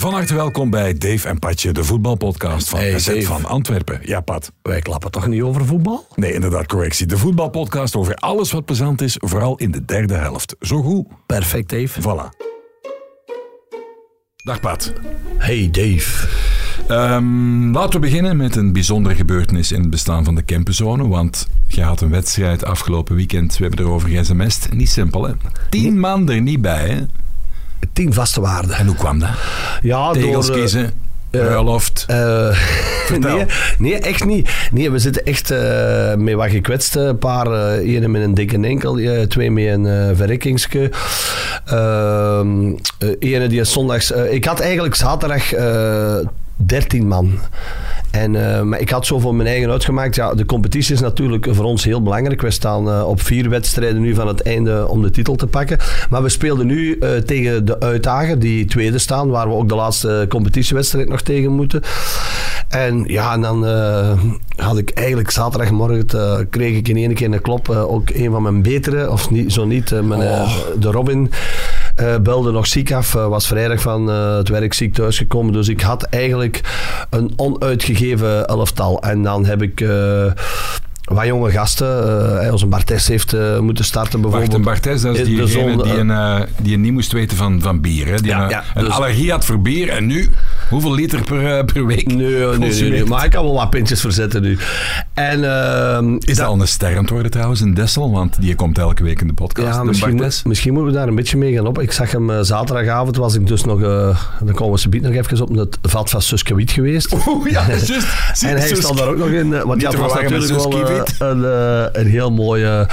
Van harte welkom bij Dave en Patje, de voetbalpodcast van Hey, SZ van Antwerpen. Ja, Pat. Wij klappen toch niet over voetbal? Nee, inderdaad, correctie. De voetbalpodcast over alles wat plezant is, vooral in de derde helft. Zo goed. Perfect, Dave. Voilà. Dag Pat. Hey, Dave. Ehm, laten we beginnen met een bijzondere gebeurtenis in het bestaan van de Kempenzone. Want je had een wedstrijd afgelopen weekend. We hebben erover ge-sms'd. Niet simpel, hè? Tien man er niet bij, hè? Tien vaste waarden. En hoe kwam dat? Ja, Tegels door... eh, kiezen, bruiloft. Vertel. nee, nee, echt niet. Nee, we zitten echt met wat gekwetst. Een paar, ene met een dikke enkel, twee met een eh verrekkingske. Ehm, eh, ene die is zondags... ik had eigenlijk zaterdag 13 man. En, eh, maar ik had zo voor mijn eigen uitgemaakt. Ja, de competitie is natuurlijk voor ons heel belangrijk. We staan eh, op vier wedstrijden nu van het einde om de titel te pakken. Maar we speelden nu eh, tegen de uitdager, die tweede staan, waar we ook de laatste competitiewedstrijd nog tegen moeten. En ja, en dan had ik eigenlijk zaterdagmorgen, kreeg ik in één keer een klop. ook een van mijn betere, of niet, zo niet, mijn, eh, de Robin. Eh, belde nog ziek af, eh, was vrijdag van eh, het werk ziek thuisgekomen. Dus ik had eigenlijk een onuitgegeven elftal. En dan heb ik wat jonge gasten. eh onze Bartes heeft moeten starten bijvoorbeeld. Wacht, een Bartes, dat is diegene zon, die, een, die een niet moest weten van, van bier. Hè? Die Ja, een, ja, een dus- allergie had voor bier en nu, hoeveel liter per, eh, per week? Nee, nee, nee, maar ik kan wel wat pintjes verzetten nu. En, ehm, Is dat al een ster aan het worden trouwens, een Dessel? Want die komt elke week in de podcast. Ja, de misschien, moet- misschien moeten we daar een beetje mee gaan op. Ik zag hem eh, zaterdagavond, was ik dus nog, eh, dan komen we nog even op het vat van Suske Wiet geweest. Oeh, ja, juist. En hij stond daar ook nog in. Want ja, was natuurlijk wel een, een heel mooie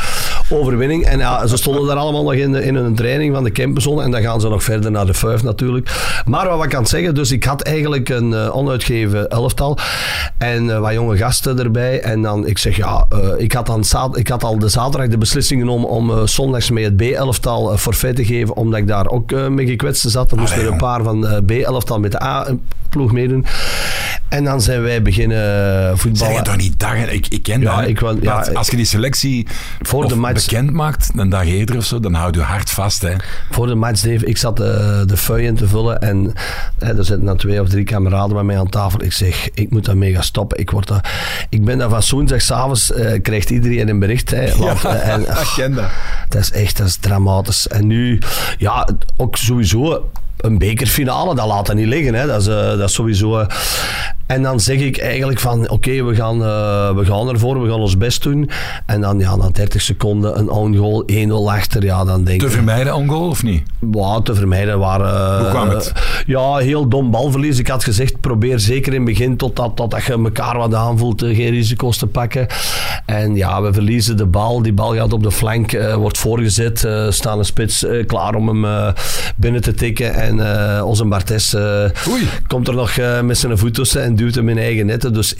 overwinning. En ja, ze stonden daar allemaal nog in, in een training van de Kempenzone. En dan gaan ze nog verder naar de Fuif natuurlijk. Maar wat ik kan zeggen, dus ik had eigenlijk een eh, onuitgegeven elftal. En eh, wat jonge gasten erbij. En dan, ik zeg ja, eh, ik, had dan ik had al de zaterdag de beslissing genomen om zondags met het B-elftal forfait te geven. Omdat ik daar ook mee gekwetst zat. Er moesten er een paar van B-elftal met de A-ploeg meedoen. En dan zijn wij beginnen Zeg voetballen. je toch niet dagen? Ik, ik ken Ja, dat. ik wil- ja, als je die selectie Voor de match- bekend maakt, een dag eerder of zo, dan houdt je hart vast. Hè. Voor de match, Dave, ik zat de, de feuillen te vullen en hè, er zitten dan twee of drie kameraden bij mij aan tafel. Ik zeg, ik moet daarmee gaan stoppen. Ik, word daar, ik ben daar van woensdag s'avonds, eh krijgt iedereen een bericht. Hè, want, eh, en, ach, ken dat. dat is echt dat is dramatisch. En nu, ja, ook sowieso een bekerfinale, dat laat dat niet liggen. Hè. Dat, is, eh, dat is sowieso... eh, en dan zeg ik eigenlijk van, oké, we, gaan, eh, we gaan ervoor, we gaan ons best doen. En dan, ja, na 30 seconden een own goal, 1-0 achter, ja, dan denk Te vermijden on goal of niet? Wat te vermijden waren. Hoe kwam het? Ja, heel dom balverlies. Ik had gezegd, probeer zeker in het begin totdat, totdat je elkaar wat aanvoelt, eh, geen risico's te pakken. En ja, we verliezen de bal. Die bal gaat op de flank, eh, wordt voorgezet. eh staan een spits eh, klaar om hem eh, binnen te tikken. En eh, onze Bartes eh, komt er nog eh, met zijn voet tussen en duwt hem in eigen netten. Dus 1-0.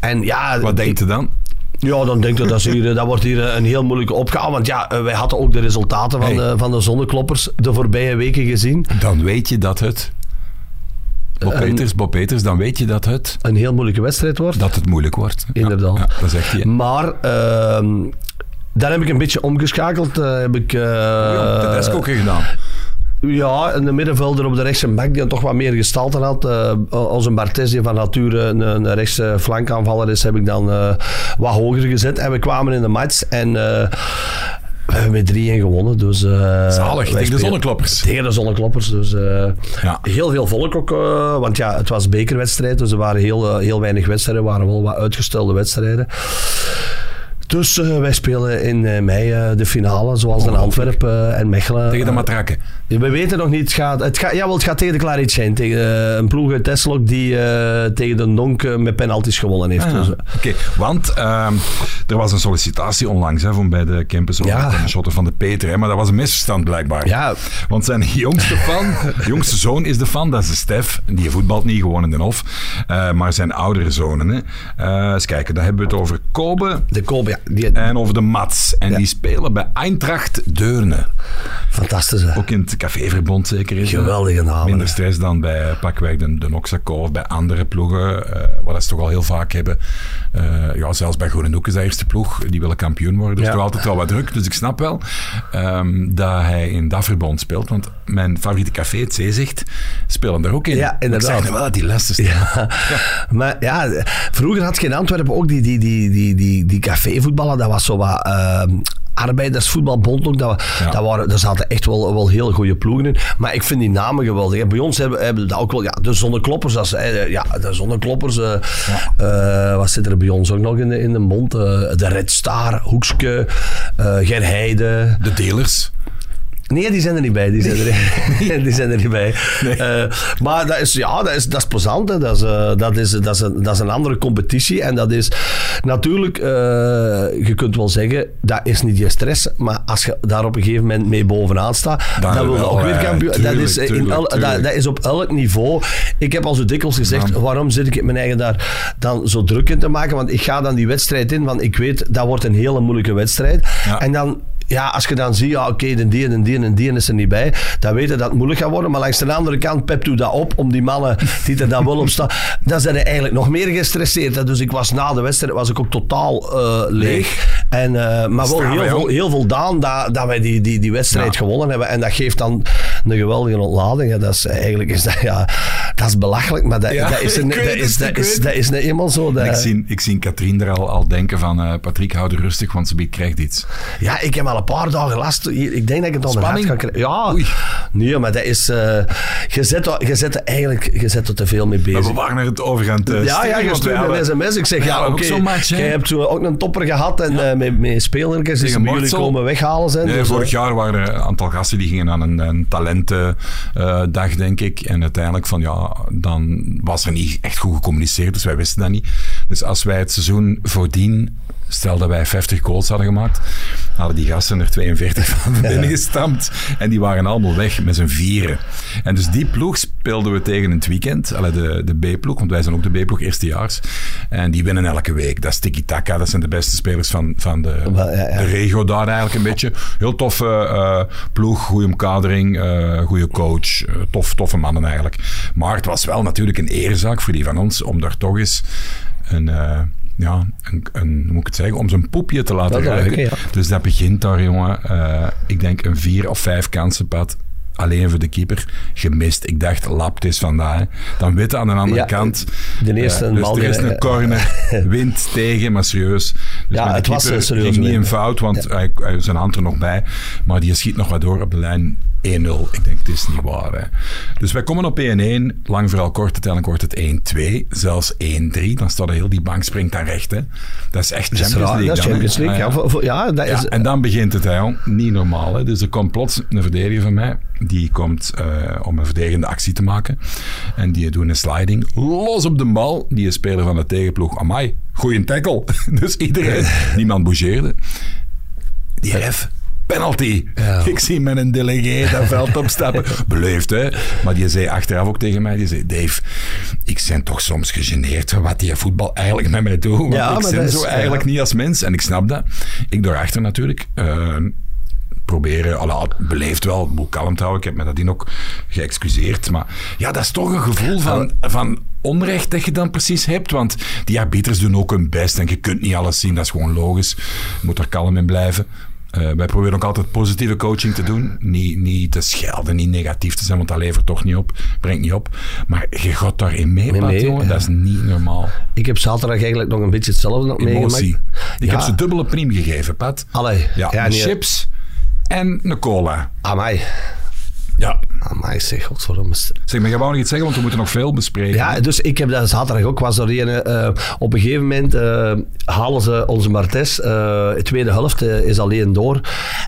En ja, Wat denkt je dan? ja, dan denk ik dat, is hier, dat wordt hier een heel moeilijke opgave. Want ja, eh, wij hadden ook de resultaten van, Hey. de, van de zonnekloppers de voorbije weken gezien. Dan weet je dat het... Bob Peters, Bob Peters, dan weet je dat het, Een heel moeilijke wedstrijd wordt. dat het moeilijk wordt. Inderdaad. Ja, dat zegt hij. Maar ehm dan heb ik een beetje omgeschakeld. eh, heb ik, eh, Ja, ook gedaan. Ja, een middenvelder op de rechtse back die dan toch wat meer gestalte had. Eh, als een Bartes die van nature een, een rechtse flankaanvaller is, heb ik dan eh, wat hoger gezet. En we kwamen in de match en eh, we hebben met 3-1 gewonnen. Dus, Zalig, tegen de zonnekloppers. Tegen de zonnekloppers. Dus, Ja. Heel veel volk ook, want ja, het was bekerwedstrijd, dus er waren heel, heel weinig wedstrijden, er waren wel wat uitgestelde wedstrijden. Dus eh, wij spelen in eh, mei eh, de finale, zoals in Antwerpen eh, en Mechelen. Tegen de matrakken. we weten nog niet, het gaat, het gaat, jawel, het gaat tegen de Claritschein, tegen eh, een ploeg uit Tesselok die tegen de Donk met penalties gewonnen heeft. Ah, Dus, Oké, want ehm, er was een sollicitatie onlangs hè, van bij de campus Ja. de shotter van de Peter, hè, maar dat was een misverstand blijkbaar. ja, Want zijn jongste fan, jongste zoon is de fan, dat is de Stef. Die voetbalt niet gewoon in de Hof, maar zijn oudere zonen. Hè. Eh, eens kijken, dan hebben we het over Kobe, de Kobe, ja. Die, En over de Mats. En die spelen bij Eintracht Deurne. Fantastisch, hè? Ook in het caféverbond zeker is. Geweldige namen. Minder stress dan bij pakweg de, de Noxaco of bij andere ploegen. eh wat ze toch al heel vaak hebben. Eh, ja, zelfs bij Groenenhoek is de eerste ploeg. Die willen kampioen worden. Dus Ja. toch altijd wel wat druk. Dus ik snap wel ehm, dat hij in dat verbond speelt. Want mijn favoriete café, het Zeezicht, spelen daar ook in. Ja, inderdaad. Ik nu wel die Ja. Maar ja, vroeger had je in Antwerpen ook die, die, die, die, die, die cafévoetballen. Dat was zo wat... ehm, arbeidersvoetbalbond ook. Dat, Ja. dat waren, daar zaten echt wel, wel heel goede ploegen in. Maar ik vind die namen geweldig. Bij ons hebben, hebben we dat ook wel. Ja, de zonnekloppers. Dat is, ja, de zonnekloppers. eh, eh, wat zit er bij ons ook nog in de, in de mond? Eh, de Red Star, Hoekske, Gerheide. De dealers. Nee, die zijn er niet bij. Die zijn er, die zijn er niet bij. Eh, maar dat is, ja, dat is, dat is plezant. Hè. Dat, is, eh, dat, is, dat, is een, dat is een andere competitie. En dat is natuurlijk, eh, je kunt wel zeggen, dat is niet je stress. Maar als je daar op een gegeven moment mee bovenaan staat, Dan dan wil je ook weer kampioen. Dat is, in tuurlijk, el- dat, tuurlijk. dat is op elk niveau. Ik heb al zo dikwijls gezegd, waarom zit ik mijn eigen daar dan zo druk in te maken? Want ik ga dan die wedstrijd in, want ik weet, dat wordt een hele moeilijke wedstrijd. Ja. En dan ja, als je dan ziet, ja, oké, de die en die en die is er niet bij, dan weet je dat het moeilijk gaat worden. Maar langs de andere kant, Pep doet dat op om die mannen die er dan wel op staan, dan zijn ze eigenlijk nog meer gestresseerd. hè. Dus ik was na de wedstrijd was ik ook totaal eh, leeg. En, eh, maar wel heel, heel voldaan dat, dat wij die, die, die wedstrijd Ja. gewonnen hebben. En dat geeft dan een geweldige ontlading. hè. Dat is, eigenlijk is dat, ja, dat is belachelijk, maar dat, Ja, dat, is, dat, het, is, dat, is, weet dat is niet eenmaal zo. Dat, Ik zie, ik zie Katrien er al, al denken van... eh, Patrick, hou er rustig, want ze krijgt iets. Ja, ik heb al een paar dagen last. Hier, Ik denk dat ik het Spanning? kan krijgen. Ja, Oei. nee, maar dat is... eh je, zet, er- je zet er eigenlijk je zet er te veel mee Maar bezig. we waren er het over gaan Ja, het ja, je stuurt een sms. Ik zeg, ja, oké. hè? Jij hebt zo ook een topper gehad en eh, met, met spelertjes die jullie komen weghalen zijn. Nee, Dus, vorig eh, jaar waren er een aantal gasten die gingen aan een, een talentendag, denk ik. En uiteindelijk van ja, dan was er niet echt goed gecommuniceerd, dus wij wisten dat niet. Dus als wij het seizoen voordien, stel dat wij 50 goals hadden gemaakt, hadden die gasten er 42 van binnen gestampt. En die waren allemaal weg met z'n vieren. En dus die ploeg speelden we tegen in het weekend. Allee, de, de B-ploeg, want wij zijn ook de B-ploeg eerstejaars. En die winnen elke week. Dat is tiki-taka, dat zijn de beste spelers van, van de, Wel, ja, ja. de regio daar eigenlijk een beetje. Heel toffe eh, ploeg, goede omkadering, eh goede coach. eh, tof, toffe mannen eigenlijk. Maar het was wel natuurlijk een eerzaak voor die van ons om daar toch eens een... eh, ja, een, een, hoe moet ik het zeggen, om zijn poepje te laten ruiken. ja. Dus dat begint daar, jongen. Eh, ik denk een vier of vijf kansenpad. Alleen voor de keeper gemist. Ik dacht, lapt is vandaag. Dan weten aan de andere Ja, kant. de eerste eh, dus bal er die- is een corner, wind tegen, maar serieus. Dus Ja, de het was een serieus ging niet in fout, want hij, hij zijn hand er nog bij. Maar die schiet nog wat door op de lijn. 1-0. Ik denk, het is niet waar. Hè. Dus wij komen op 1-1. Lang vooral kort. Uiteindelijk wordt het 1-2. Zelfs 1-3. Dan staat er heel die bank springt dan recht. Hè. Dat is echt dat Champions League. dat is dan, hè. Champions League. Ja, voor- voor- ja, dat is... ja, en dan begint het, hè, niet normaal. Hè. Dus er komt plots een verdediger van mij. Die komt eh, om een verdedigende actie te maken. En die doet een sliding. Los op de bal. Die is speler van de tegenploeg. Amai, goeie tackle. dus iedereen, niemand bougeerde. Die ref, penalty. Ja. Ik zie met een delegé dat veld opstappen. Beleefd, hè. Maar die zei achteraf ook tegen mij, die zei, Dave, ik ben toch soms gegeneerd wat die voetbal eigenlijk met mij doet. Want Ja, ik ben zo is- eigenlijk ja. niet als mens. En ik snap dat. Ik daarachter natuurlijk. eh, proberen, alla, beleefd wel, moet kalm te houden. Ik heb me dat in ook geëxcuseerd. Maar ja, dat is toch een gevoel van, van onrecht dat je dan precies hebt. Want die arbiters doen ook hun best en je kunt niet alles zien. Dat is gewoon logisch. Je moet er kalm in blijven. Eh, wij proberen ook altijd positieve coaching te doen. Niet, niet te schelden, niet negatief te zijn, want dat levert toch niet op. Brengt niet op. Maar je gaat daarin mee, jongen. ja. Dat is niet normaal. Ik heb zaterdag eigenlijk nog een beetje hetzelfde nog meegemaakt. Ik Ja. heb ze dubbele priem gegeven, Pat. Allee. Ja, nee. chips en een cola. Amai. Ja. Amai, zeg, godverdomme. Zeg, maar je wou nog iets zeggen, want we moeten nog veel bespreken. Ja, dus ik heb dat zaterdag ook. Was er een, eh, op een gegeven moment eh, halen ze onze Martes. eh de tweede helft is alleen door.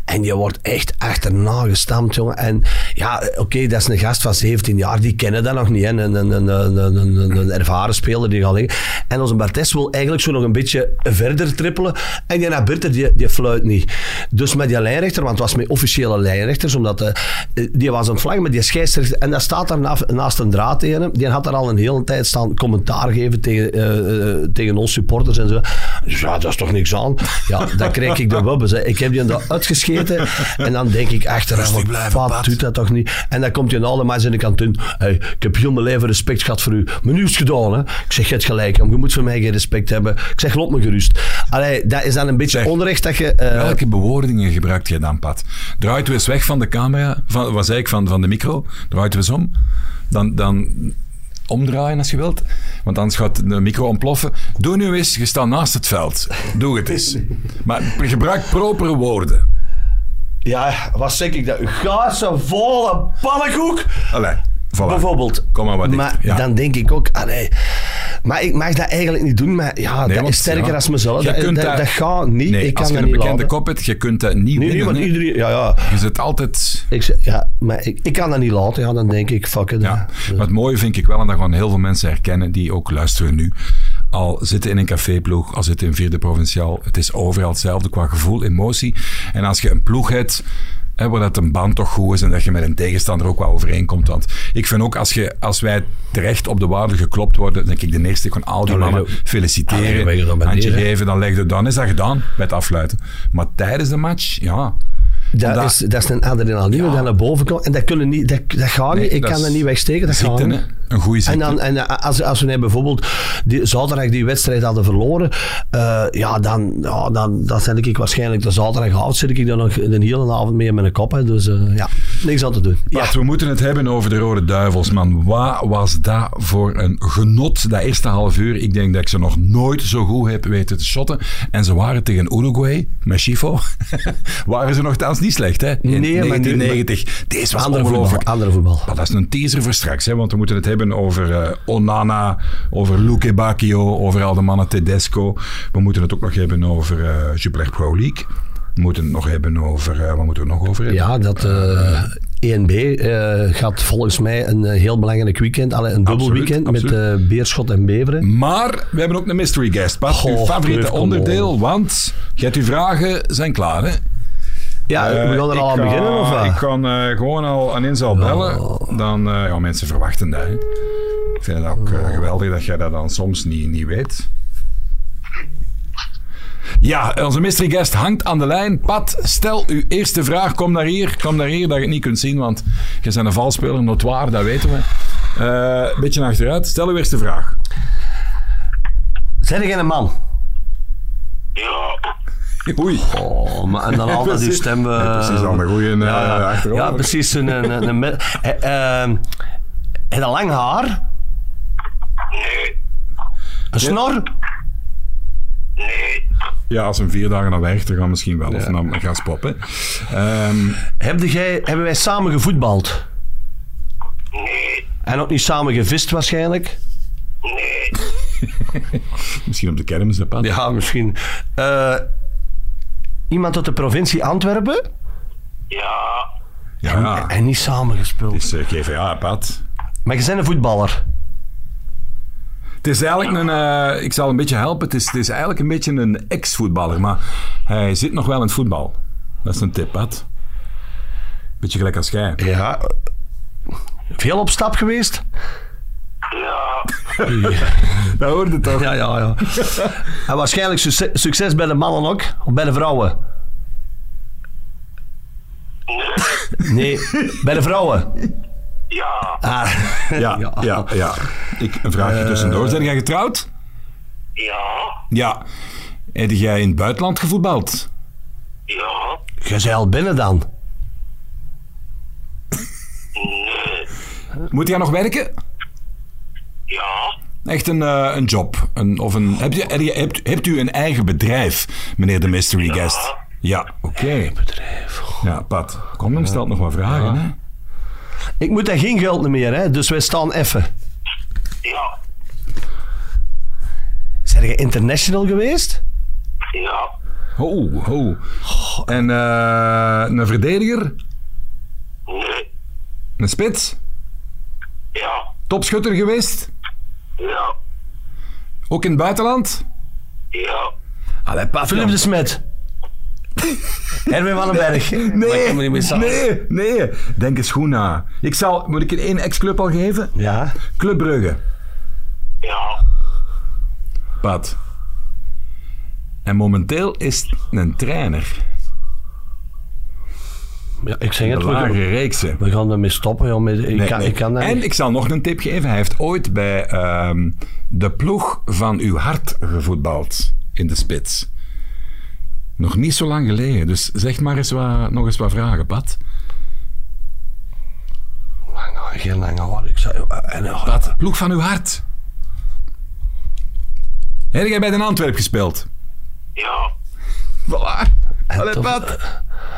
En die wordt echt achterna gestampt, jongen. En ja, oké, dat is een gast van 17 jaar. Die kennen dat nog niet. Hè. Een, een, een, een, een, een- een ervaren speler die gaat liggen. En onze Martes wil eigenlijk zo nog een beetje verder trippelen. En die naar Birter, die, die fluit niet. Dus met die lijnrechter, want het was met officiële lijnrechters, omdat die was het vlaggen, maar die scheidsrechter, en dat staat daar naast, een draad tegen Die had er al een hele tijd staan commentaar geven tegen, eh, eh, tegen ons supporters en zo. Dus ja, dat is toch niks aan. Ja, dan krijg ik de wubbes. Hè. Ik heb die dan uitgescheten en dan denk ik achteraf, wat Pat. doet dat toch niet? En dan komt je alle mensen in de kantine. Hey, ik heb heel mijn leven respect gehad voor u. Maar nu is het gedaan, hè. Ik zeg, je hebt gelijk, je moet voor mij geen respect hebben. Ik zeg, loop me gerust. Allee, dat is dan een beetje Zeg, onrecht dat je... eh, Welke bewoordingen gebruikt jij dan, Pat? Draait u eens weg van de camera, van, zei ik, van, van de micro. Draait u eens om. Dan, dan omdraaien als je wilt. Want anders gaat de micro ontploffen. Doe nu eens, je staat naast het veld. Doe het eens. Maar gebruik propere woorden. Ja, wat zeg ik dat? Gazen volle pannenkoek. Allee, voilà. Bijvoorbeeld. Kom maar wat dichter, Maar ja. dan denk ik ook, allee, maar ik mag dat eigenlijk niet doen. Maar ja, Nee, dat want, is sterker ja, als mezelf. je Dat, kunt dat, dat- dat gaat niet. Nee, ik als kan je dat een niet bekende laten. kop hebt, je kunt dat niet Nee, nee, winnen. want hè. iedereen... Ja, ja. Je zit altijd... Ik, zeg- ja maar ik, ik kan dat niet laten. Ja, dan denk ik, fuck it. Ja. Maar het mooie vind ik wel, en dat gaan heel veel mensen herkennen die ook luisteren nu. Al zitten in een caféploeg, al zitten in vierde provinciaal. Het is overal hetzelfde qua gevoel, emotie. En als je een ploeg hebt, hè, waar dat een band toch goed is en dat je met een tegenstander ook wel overeenkomt. Want ik vind ook, als, je, als wij terecht op de waarde geklopt worden, denk ik de eerste gewoon al die mannen feliciteren, er dan bij handje geven, dan, leg je, dan is dat gedaan bij het afsluiten. Maar tijdens de match, ja... Dat, is, dat is een adrenaline dat naar boven komt. En dat, kunnen niet, dat, dat gaat Nee, niet. Ik kan dat niet wegsteken. Dat gaat niet. Een goede ziekte. En, dan, en eh, als, als we bijvoorbeeld die, zaterdag die wedstrijd hadden verloren, eh, ja, dan, ja, dan, dan zet ik waarschijnlijk de zaterdagavond zit ik dan nog een hele avond mee in mijn kop. Hè, dus eh, ja, niks aan te doen. Ja. We moeten het hebben over de Rode Duivels, man. Wat was dat voor een genot, dat eerste half uur? Ik denk dat ik ze nog nooit zo goed heb weten te shotten. En ze waren tegen Uruguay, met Chifo. waren ze nogthans niet slecht, hè? In Nee, maar nu- 1990. Deze was Andere voetbal. Andere voetbal. Maar dat is een teaser voor straks, hè, want we moeten het hebben over eh, Onana, over Luke Bacchio, over al de mannen Tedesco. We moeten het ook nog hebben over Jupiler Pro League. We moeten het nog hebben over... eh, wat moeten we nog over hebben? Ja, dat 1B eh, gaat volgens mij een heel belangrijk weekend, alle, een dubbel Absoluut, weekend met Beerschot en Beveren. Maar we hebben ook een mystery guest. Pat, uw Goh, favoriete Cruyff, kom onderdeel, want je hebt uw vragen zijn klaar, hè? Ja, we gaan er Eh, al aan ga- beginnen, of wat? Ik kan eh, gewoon al aan in zal bellen. Dan, eh, ja, mensen verwachten dat, hè. Ik vind het ook eh, geweldig dat jij dat dan soms niet, niet weet. Ja, onze mystery guest hangt aan de lijn. Pat, stel uw eerste vraag. Kom naar hier. Kom naar hier, dat je het niet kunt zien, want je bent een valspeler, notoir, dat weten we. Eh, Een beetje naar achteruit. Stel uw eerste vraag. Zijn jij een man? Oei. Oh, maar, en dan altijd die stem... eh, Ja, precies, al een goeie, eh, ja, ja. precies. Een, een, een, een, me- eh, ehm, en een lang haar? nee, Een snor? nee, Ja, als een vier dagen naar werkt, dan gaan we misschien wel. Of naar gaan spoppen. Ehm, Heb jij, hebben wij samen gevoetbald? nee, En ook niet samen gevist waarschijnlijk? nee, misschien op de kermis, hè? Ja, misschien. Eh, iemand uit de provincie Antwerpen? ja, Ja, En niet samen gespeeld. het is eh, GVA, Pat. Maar je bent een voetballer. Het is eigenlijk een... eh, ik zal een beetje helpen. Het is, het is eigenlijk een beetje een ex-voetballer, maar hij zit nog wel in het voetbal. Dat is een tip, Pat. Beetje gelijk als jij. Ja. Veel op stap geweest? Ja, Dat hoorde toch? Ja, ja, ja. en waarschijnlijk succes, succes bij de mannen ook? Of bij de vrouwen? Nee, bij de vrouwen. ja, Ah. Ja, ja, ja. Ik, een vraagje tussendoor. Zijn jij getrouwd? ja, Ja. Heb jij in het buitenland gevoetbald? ja, Je zei al binnen dan. nee, Moet jij nog werken? Ja, Echt een, eh, een job. Een, of een, heb je, heb je- hebt, hebt u een eigen bedrijf, meneer de mystery guest? Ja, oké. Bedrijf. Ja, Pat, kom dan, stelt nog wat vragen. Hè? Ik moet daar geen geld meer, hè? dus wij staan even. ja, Zijn je international geweest? ja, Ho, ho. En eh, een verdediger? nee, Een spits? ja, Topschutter geweest? Ja, Ook in het buitenland? ja, Allee, Pat. Philip de Smet. Erwin van den Berg. Maar ik Nee, samen. nee, nee. Denk eens goed na. Ik zal, moet ik in één ex-club al geven? Ja. Club Brugge. Ja. Pat. En momenteel is het een trainer. Ja, ik zeg De het. We gaan, lage reekse. we gaan ermee stoppen. Joh, met, ik, Nee, kan, nee. ik kan dat en ik zal nog een tip geven. Hij heeft ooit bij ehm, de ploeg van uw hart gevoetbald in de spits. Nog niet zo lang geleden. Dus zeg maar eens wat, nog eens wat vragen, Pat. Lang, Geen lange hoor. Ik zei, eh, en, eh, Pat, ploeg van uw hart. Heb jij bij Den Antwerp gespeeld? Ja. Voilà. Allee, Pat.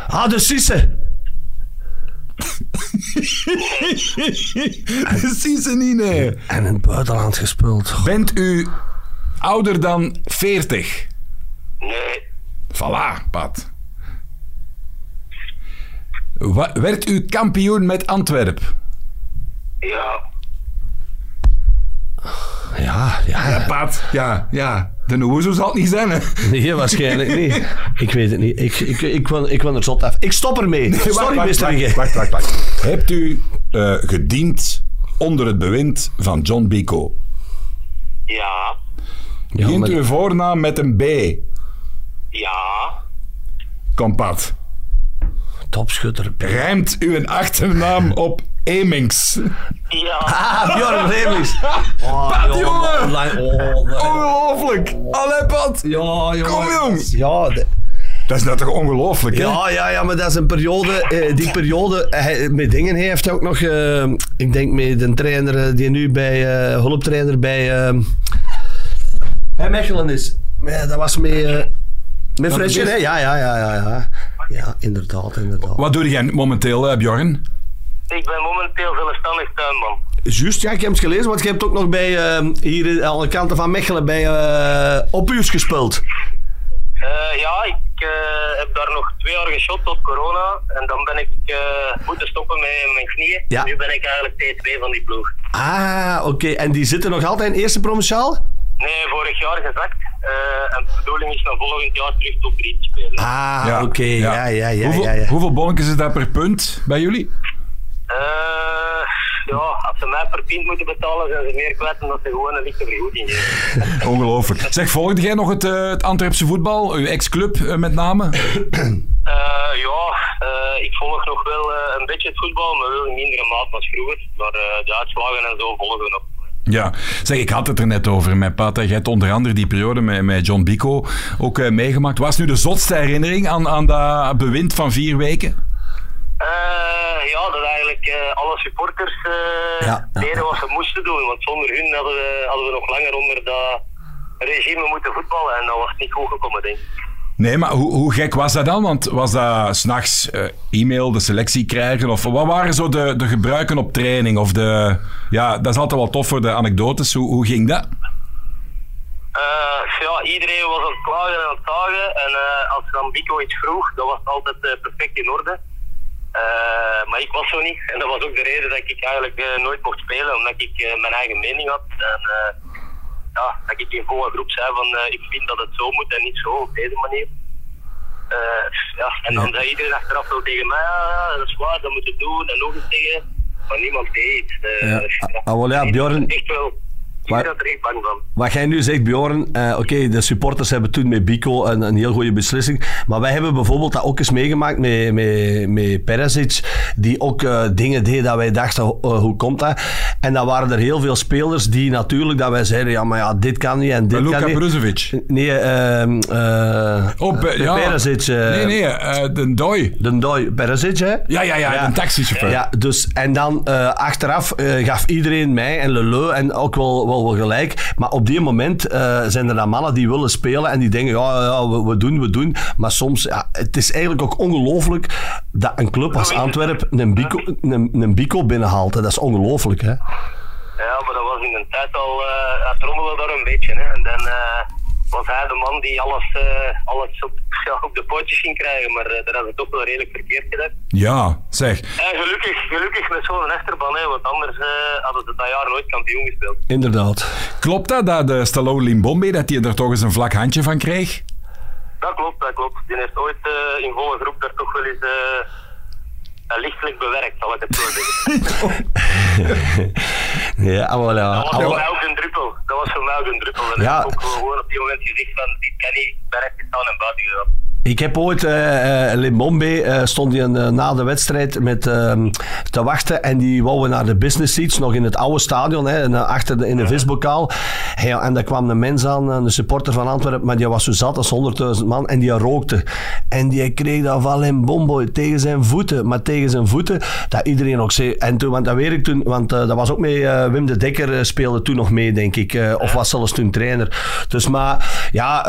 Ah, de Sisse. Niet, nee. En in het buitenland gespeeld. Bent u ouder dan 40? Nee. Voilà, Pat. Wa- werd u kampioen met Antwerp? Ja. Ja, ja. Pat, ja, ja. De Oezo zal het niet zijn, hè? Nee, waarschijnlijk niet. Ik weet het niet. Ik, ik, ik, wil, ik wil er zot af. Ik stop ermee. Sorry, wacht, wacht, wacht, wacht, wacht. Hebt u eh, gediend onder het bewind van John Bico? Ja. Ja, Begint maar- uw voornaam met een B? Ja. Kom, Pat. Topschutter. Rijmt uw achternaam op Emings? Ja. Ah, Bjorn Remings. Oh, Pat, jongen. Ongelooflijk! Allee, Pat! Ja, jongen. Kom, jong. Ja, de- Dat is nou toch ongelooflijk, hè? ja, ja, ja, maar dat is een periode. eh, die periode hij, met dingen hij heeft ook nog. eh, ik denk met een trainer eh, die nu bij eh, hulptrainer bij, eh, bij Mechelen is. Ja, dat was met, uh, met Fresje, hè? Ja, ja, ja, ja, ja. Ja, inderdaad, inderdaad. Wat doe jij momenteel, eh, Bjorn? Ik ben momenteel zelfstandig tuinman. Juist, ja, ik heb het gelezen, want je hebt ook nog bij, eh, hier aan de kanten van Mechelen bij uh, Opus gespeeld. Eh, ja, ik eh, heb daar nog twee jaar geschot tot corona. En dan ben ik eh, moeten stoppen met mijn knieën. Ja. Nu ben ik eigenlijk T2 van die ploeg. Ah, oké. En die zitten nog altijd in eerste provinciaal? Nee, vorig jaar gezakt. Eh, en de bedoeling is dan volgend jaar terug top 3 te spelen. Ah, oké. Ja, ja, ja, hoeveel, ja, ja. Hoeveel bonnetjes is dat per punt bij jullie? Eh, als ze mij per pint moeten betalen, zijn ze meer kwijt dan dat ze gewoon een lichte vergoeding geven. Ongelooflijk. Zeg, volgde jij nog het, eh, het Antwerpse voetbal? Uw ex-club eh, met name? Eh, ja, eh, ik volg nog wel eh, een beetje het voetbal, maar wel in mindere mate als vroeger. Maar eh, de uitslagen en zo volgen we nog. Ja, zeg, ik had het er net over met Pat. Jij hebt onder andere die periode met, met John Bico ook eh, meegemaakt. Wat is nu de zotste herinnering aan, aan dat bewind van vier weken? Eh, ja, dat eigenlijk eh, alle supporters eh, Ja, ja, deden wat ze moesten doen. Want zonder hun hadden we, hadden we nog langer onder dat regime moeten voetballen. En dat was niet goed gekomen, denk ik. Nee, maar hoe, hoe gek was dat dan? Want was dat s'nachts eh e-mail, de selectie krijgen? Of wat waren zo de, de gebruiken op training? Of de, ja, dat is altijd wel tof voor de anekdotes. Hoe, hoe ging dat? Eh, ja, iedereen was aan het klagen en aan het zagen. En eh, als dan Bico iets vroeg, dan was het altijd perfect in orde. Eh, maar ik was zo niet. En dat was ook de reden dat ik eigenlijk eh, nooit mocht spelen, omdat ik eh, mijn eigen mening had. En ja, dat ik in volle groep zei van ik vind dat het zo moet en niet zo op deze manier. Ja, en dan zei iedereen achteraf wel tegen mij, ja, ja, dat is waar, dat moet je doen en nog eens zeggen. Maar niemand deed. Ja, ah, wel ja, Bjorn- Echt wel. Ik Maar- ben er echt bang van. Wat jij nu zegt, Bjorn, eh, oké, de supporters hebben toen met Bico een, een heel goede beslissing. Maar wij hebben bijvoorbeeld dat ook eens meegemaakt met, met, met Perisic, die ook eh, dingen deed dat wij dachten, eh, hoe komt dat? En dan waren er heel veel spelers die natuurlijk, dat wij zeiden, ja, maar ja, dit kan niet en dit Luka kan niet. Brozovic. Nee, ehm eh eh, eh, ja. Perisic. eh, nee, nee, eh, de Dooi. De Dooi, Perisic, hè? Ja, ja, ja, een taxichauffeur. Ja, dus, en dan eh, achteraf eh, gaf iedereen mij en Leleu en ook wel, wel, gelijk. Maar op die moment eh, zijn er dan mannen die willen spelen en die denken, ja, ja we, doen, we doen. Maar soms, ja, het is eigenlijk ook ongelooflijk dat een club als Antwerpen een Bico, een, Bico binnenhaalt. Dat is ongelooflijk, hè? Ja, maar dat was in een tijd al, uh, het rommelde daar een beetje. Hè. En dan uh, was hij de man die alles, uh, alles op, ja, op de pootjes ging krijgen, maar uh, dat hadden ze toch wel redelijk verkeerd gedaan. Ja, zeg. En gelukkig, gelukkig met zo'n achterban, hè, want anders uh, hadden ze dat jaar nooit kampioen gespeeld. Inderdaad. Klopt dat, dat de Stallone Limbombe, dat hij er toch eens een vlak handje van kreeg? Dat klopt, dat klopt. Die heeft ooit uh, in volle groep daar toch wel eens uh, lichtelijk bewerkt, zal ik het zo zeggen. ja, voilà. Dat was voor mij ook een druppel. Dat was voor mij ook een druppel. En ja. ik heb ook gewoon op die moment gezegd van, dit kan niet, bij recht gestaan en buiten gedaan. Ik heb ooit, uh, uh, Limbombe uh, stond hij na de wedstrijd met, ehm, te wachten en die wouden naar de business seats, nog in het oude stadion, hè, achter de, in de visbokaal. Ja, en daar kwam een mens aan, een supporter van Antwerpen, maar die was zo zat als 100.000 man en die rookte. En die kreeg dat van Limbombe tegen zijn voeten, maar tegen zijn voeten, dat iedereen ook zei. En toen, want dat weet ik toen, want dat was ook mee, Wim de Dekker speelde toen nog mee, denk ik, of was zelfs toen trainer. Dus maar, ja,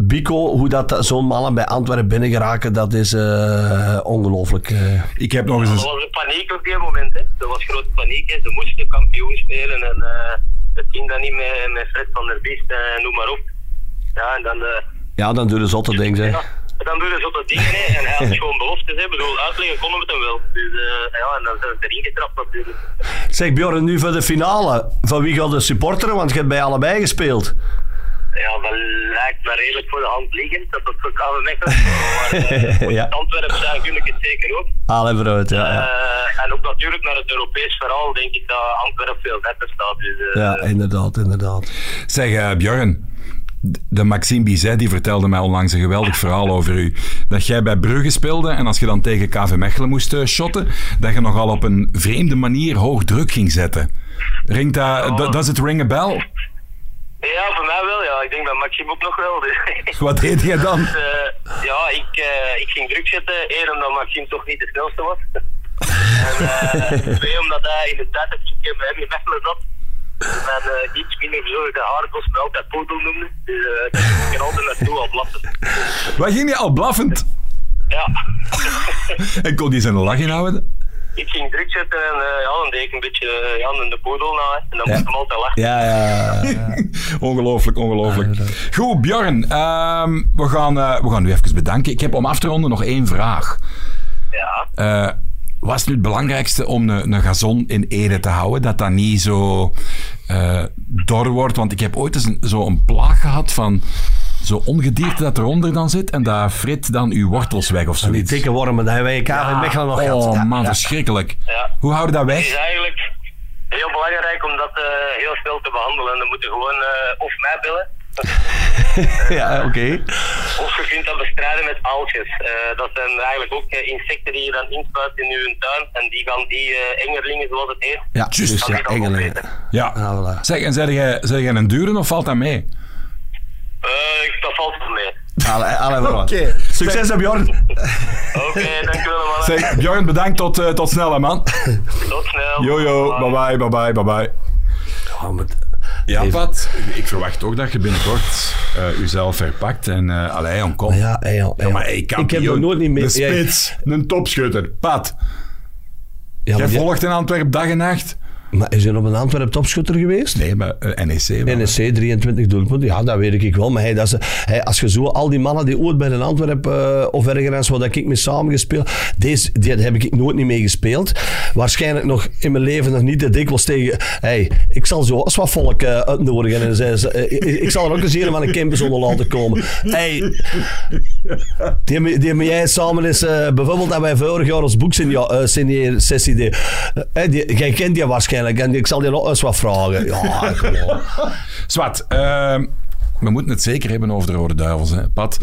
Bico, hoe dat zo'n mannen bij Antwerpen binnen geraken, dat is uh, ongelooflijk. Uh. Ik heb nog eens... Dat was paniek op die moment. Hè. Dat was grote paniek. Hè. Ze moesten kampioen spelen en uh, het ging dan niet met, met Fred van der Biest en noem maar op. Ja, en dan... ja, dan doen ze zotte dingen, hè. Dan doen ze zotte dingen, hè. En hij had gewoon beloftes, hè. Ik bedoel, uitleggen konden we het hem wel. Dus ja, en dan zijn ze erin getrapt natuurlijk. Zeg Bjorn, nu voor de finale. Van wie gaat de supporteren? Want je hebt bij allebei gespeeld. Ja, dat lijkt me redelijk voor de hand liggend. Dat dat voor KV Mechelen Maar uh, ja. Antwerpen zijn gun ik het zeker ook. Alle brood, ja. ja. Uh, en ook natuurlijk naar het Europees verhaal denk ik dat Antwerpen veel beter staat. Dus, uh, ja, inderdaad, inderdaad. Zeg, Björn. De Maxime Bizet die vertelde mij onlangs een geweldig verhaal over u. Dat jij bij Brugge speelde en als je dan tegen KV Mechelen moest shotten, dat je nogal op een vreemde manier hoog druk ging zetten. Ringt dat, oh. does it ring a bell? Ja, voor mij wel. Ja. Ik denk bij Maxime ook nog wel. Dus. Wat deed je dan? Dus, uh, ja, ik, uh, ik ging druk zetten. Eén, omdat Maxime toch niet de snelste was. en uh, twee, omdat hij in de tijd dat ik bij hem in Mechelen zat, uh, iets minder verzorgde hardbos me altijd poedel noemde. Dus ik ging altijd naartoe al blaffend. Waar ging je al blaffend? Ja. en kon hij zijn lach inhouden? Ik ging druk zetten en uh, ja, dan deed ik een beetje uh, Jan in de poedel na. En dan ja. moest hem altijd lachen. Ja, ja. ja. ongelooflijk, ongelooflijk. Goed, Bjorn. Uh, we, gaan, uh, we gaan u even bedanken. Ik heb om af te ronden nog één vraag. Ja. was het nu het belangrijkste om een, een gazon in ere te houden? Dat dat niet zo dor wordt? Want ik heb ooit eens zo'n plaag gehad van zo ongedierte dat eronder dan zit en dat frit dan uw wortels weg of zo. Die dikke wormen, dat hebben wij in in Mechelen nog gehad. Oh man, verschrikkelijk. Hoe houden dat weg? Het is eigenlijk heel belangrijk om dat uh, heel snel te behandelen. En dan moeten gewoon uh, of mij bellen. ja, oké. Okay. Of je kunt dat bestrijden met aaltjes. Uh, dat zijn eigenlijk ook insecten die je dan inspuit in je tuin. En die gaan die engerlingen, zoals het heet, ja, juist, ja, engerlingen. Ja. Ah, voilà. Zeg, en zeg jij, zeg jij een dure of valt dat mee? Uh, dat valt wel mee. Oké. Okay. Succes, Bjorn. Oké, okay, dankjewel, man. Zeg, Bjorn, bedankt tot, uh, tot snel, man. Tot snel. Jojo, bye bye, bye bye, bye bye. Oh, met... Ja, Pat, ik verwacht ook dat je binnenkort uh, jezelf herpakt en uh, allee, kom. Ja, ja, maar ik, ik heb nog nooit niet meer... De spits, een topschutter. Pat, ja, jij volgt in Antwerpen dag en nacht. Maar is hij op een Antwerp topschutter geweest? Nee, maar uh, NEC. Wel. NEC, 23 doelpunten. Ja, dat weet ik wel. Maar hij, dat is, als je zo al die mannen die ooit bij een Antwerp uh, of ergens waar ik mee samengespeeld, deze, die heb ik nooit niet mee gespeeld. Waarschijnlijk nog in mijn leven nog niet te dikwijls tegen. Hey, ik zal zo eens wat volk uh, uitnodigen. En zei, uh, ik zal er ook eens hier van een campus onder laten komen. Hey, die, die met jij samen is, bijvoorbeeld dat wij vorig jaar ons boek sessie deden. Jij kent die waarschijnlijk ik zal je nog wat vragen. Ja. Zwat, uh, we moeten het zeker hebben over de Rode Duivels. Hè. Pat,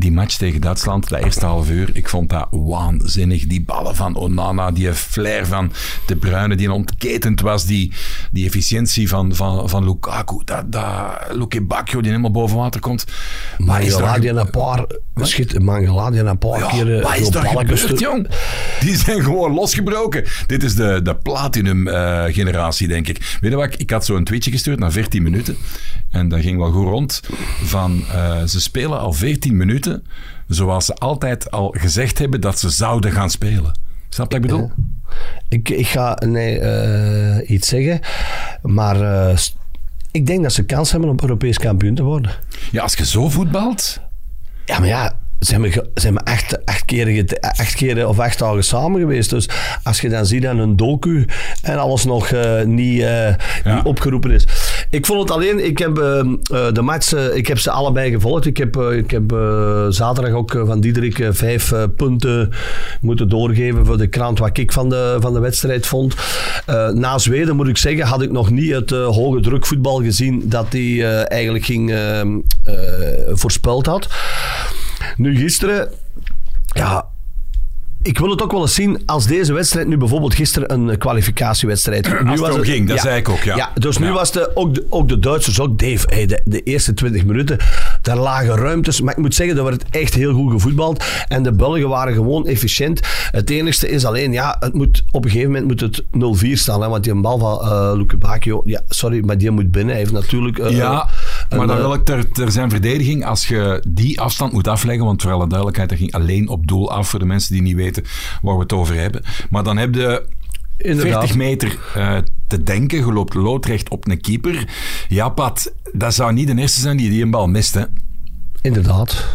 die match tegen Duitsland, dat eerste half uur, ik vond dat waanzinnig. Die ballen van Onana, die flair van De Bruyne, die ontketend was, die, die efficiëntie van, van, van Lukaku, dat, dat Luke Bacchio die helemaal boven water komt. Maar is daar... een paar, schiet, Mangala die een paar ja, keer wat is daar gebeurd, jong? Die zijn gewoon losgebroken. Dit is de, de platinum uh, generatie, denk ik. Weet je wat, ik had zo een tweetje gestuurd na 14 minuten. En dat ging wel goed rond. Van, uh, ze spelen al 14 minuten zoals ze altijd al gezegd hebben dat ze zouden gaan spelen. Snap je wat ik bedoel? Ik, ik ga nee, uh, iets zeggen, maar uh, ik denk dat ze kans hebben om Europees kampioen te worden. Ja, als je zo voetbalt... Ja, maar ja, zijn we, zijn we acht keren, acht keren of acht dagen samen geweest. Dus als je dan ziet dat een docu en alles nog uh, niet, uh, niet opgeroepen is. Ik vond het alleen, ik heb uh, de match, uh, ik heb ze allebei gevolgd. Ik heb, uh, ik heb zaterdag ook van Diederik vijf punten moeten doorgeven voor de krant wat ik van de, van de wedstrijd vond. na Zweden moet ik zeggen, had ik nog niet het hoge druk voetbal gezien dat hij eigenlijk ging voorspeld had. Nu gisteren, ja, ik wil het ook wel eens zien als deze wedstrijd nu bijvoorbeeld gisteren een kwalificatiewedstrijd. Nu als het was ging, dat zei ik ook, ja. ja dus nu was de, ook, de, ook de Duitsers, ook Dave, hey, de, de, eerste 20 minuten, daar lagen ruimtes. Maar ik moet zeggen, er werd echt heel goed gevoetbald. En de Belgen waren gewoon efficiënt. Het enigste is alleen, ja, het moet, op een gegeven moment moet het 0-4 staan. Hè, want die bal van uh, Luke Bacchio, ja, sorry, maar die moet binnen. Hij heeft natuurlijk... Uh, ja, maar dan wil ik ter, ter zijn verdediging, als je die afstand moet afleggen, want voor alle duidelijkheid, dat ging alleen op doel af voor de mensen die niet weten waar we het over hebben. Maar dan heb je 40 meter uh, te denken. Je loopt loodrecht op een keeper. Ja, Pat, dat zou niet de eerste zijn die die een bal mist, hè? Inderdaad.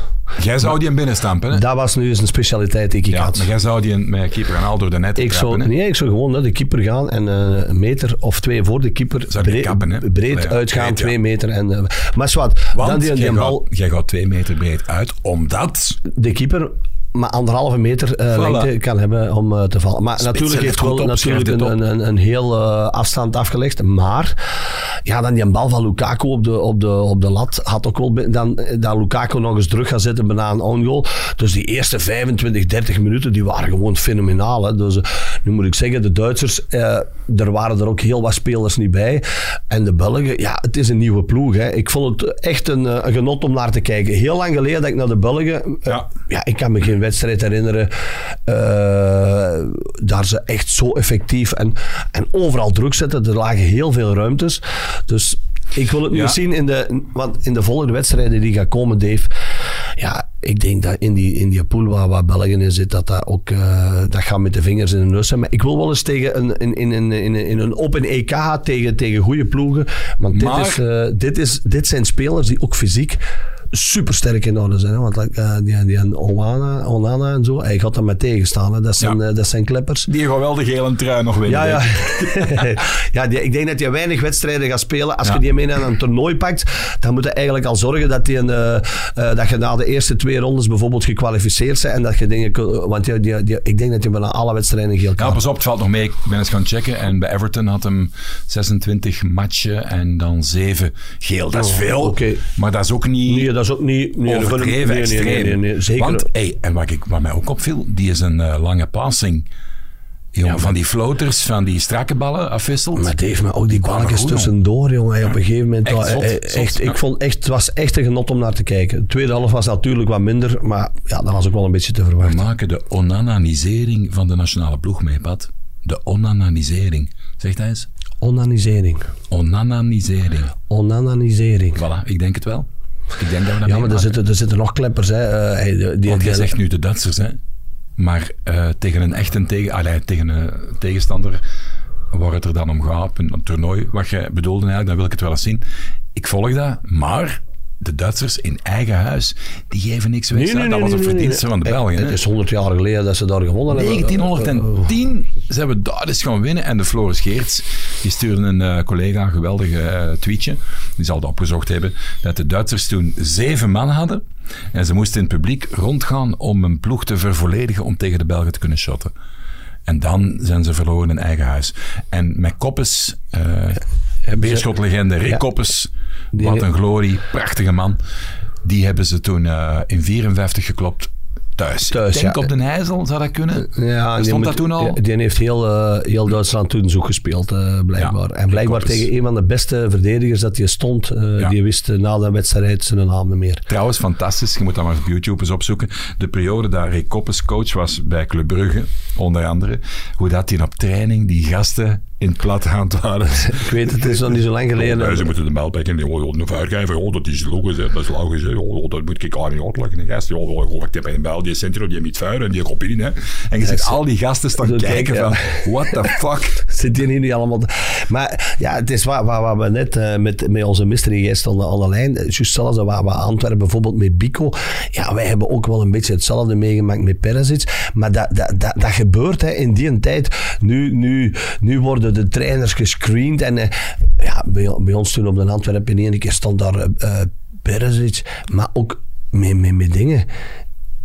Jij zou die een binnenstampen, hè? Dat was nu eens een specialiteit die ik ja, had. Maar jij zou die met keeper gaan al door de net ik trappen, zou, Nee, ik zou gewoon naar de keeper gaan en uh, een meter of twee voor de keeper breed, kappen, breed ja, uitgaan, breed, twee meter. En, uh, maar zwart, dan die, die jij, bal... Gaat, jij gaat twee meter breed uit, omdat... De keeper maar anderhalve meter uh, lengte kan hebben om uh, te vallen. Maar natuurlijk heeft wel natuurlijk een, een, een, een, heel uh, afstand afgelegd. Maar ja, dan die bal van Lukaku op de, op de, op de lat had ook wel dan, dan Lukaku nog eens terug gaan zetten bijna een own goal. Dus die eerste 25, 30 minuten die waren gewoon fenomenaal. Hè. Dus nu moet ik zeggen, de Duitsers, er waren er ook heel wat spelers niet bij. En de Belgen, ja, het is een nieuwe ploeg. Hè. Ik vond het echt een, een genot om naar te kijken. Heel lang geleden dat ik naar de Belgen, ja, ja ik kan me geen wedstrijd herinneren. Uh, daar ze echt zo effectief en, en overal druk zetten. Er lagen heel veel ruimtes. Dus ik wil het nu zien in de, want in de volgende wedstrijden die gaan komen, Dave. Ja, ik denk dat in die, in die pool waar, waar België in zit, dat dat ook uh, dat gaat met de vingers in de neus zijn. Maar ik wil wel eens tegen een, in, in, in, in, in een open EK tegen, tegen goede ploegen. Want dit, is, uh, dit, is, dit zijn spelers die ook fysiek super sterk in orde zijn. Hè? Want uh, die, die Onana, Onana en zo, hij gaat daar met tegenstaan. Hè? Dat, zijn, ja. uh, dat zijn kleppers. Die gaan wel de gele trui nog winnen. Ja, ja. ja die, ik denk dat je weinig wedstrijden gaat spelen. Als ja. je die mee naar een toernooi pakt, dan moet je eigenlijk al zorgen dat, die een, uh, dat je na de eerste twee rondes bijvoorbeeld gekwalificeerd bent. En dat je dingen... Want die, die, die, ik denk dat je bijna alle wedstrijden geel kan. Ja, pas op, het valt nog mee. Ik ben eens gaan checken. En bij Everton had hem 26 matchen en dan 7 geel. Dat is oh, veel. Okay. Maar dat is ook niet... Nee, dat is ook niet... Nee, overdreven nee, extreem. Nee, nee, nee, zeker. Want, hey, en wat, ik, wat mij ook opviel, die is een uh, lange passing. Jongen, ja, van die floaters, van die strakke ballen afwisselt. Maar het heeft me ook die balkjes tussendoor, jongen. Op een gegeven moment... Echt, zot, echt, zot, echt ik vond echt, het was echt een genot om naar te kijken. De tweede helft was natuurlijk wat minder, maar ja, dat was ook wel een beetje te verwachten. We maken de onananisering van de nationale ploeg mee, Pat. De onananisering. Zeg dat eens. Onanisering. Onananisering. Onananisering. Voilà, ik denk het wel. Ik denk dat we ja, maar er zitten, er zitten nog kleppers. Hè. Uh, die, die, Want jij zegt nu de Duitsers, hè? Maar uh, tegen een echte tegen, allee, tegen een tegenstander waar het er dan om gaat, een, toernooi, wat je bedoelde eigenlijk, dan wil ik het wel eens zien. Ik volg dat, maar de Duitsers in eigen huis, die geven niks weg. Nee, nee, dat was een verdienste van de Belgen. Het is 100 jaar geleden dat ze daar gewonnen hebben. 1910 ze hebben daar dus gaan winnen. En de Floris Geerts, die stuurde een uh, collega een geweldig uh, tweetje. Die zal het opgezocht hebben. Dat de Duitsers toen zeven man hadden. En ze moesten in het publiek rondgaan om een ploeg te vervolledigen om tegen de Belgen te kunnen shotten. En dan zijn ze verloren in eigen huis. En met Koppes, uh, Beerschotlegende Rick ja. Koppes, wat een glorie, prachtige man. Die hebben ze toen uh, in 54 geklopt thuis. thuis ik denk ja. op de IJssel zou dat kunnen. Ja, stond dat toen al? Die heeft heel, uh, heel Duitsland toen zo gespeeld, uh, blijkbaar. Ja, en blijkbaar tegen een van de beste verdedigers dat hij stond. Uh, ja. Die wist na de wedstrijd zijn naam niet meer. Trouwens, fantastisch. Je moet dat maar op YouTube eens opzoeken. De periode dat Rick Koppes coach was bij Club Brugge, onder andere. Hoe dat hij op training die gasten in het plat gaan waren. ik weet het, is nog niet zo lang geleden. Ja, ze moeten de meldbek in de vuurgever. Oh, dat is logisch, dat is logisch. Oh, dat moet ik aan niet uitleggen. De gasten, oh, ik heb een bel, die centrum, die met vuur en die kop in. Hè. En je ziet al die gasten staan kijken van, what the fuck Zit hier niet allemaal... Maar ja, het is wat we net eh, met, met onze mystery guest aan de, aan de lijn... Juist zelfs wat, wat Antwerpen bijvoorbeeld met Bico... Ja, wij hebben ook wel een beetje hetzelfde meegemaakt met Perisic. Maar dat, dat, dat, dat gebeurt hè, in die tijd. Nu, nu, nu worden de trainers gescreend. En eh, ja, bij, ons toen op de Antwerpen in één keer stond daar eh eh, Perisic. Maar ook met, met, met dingen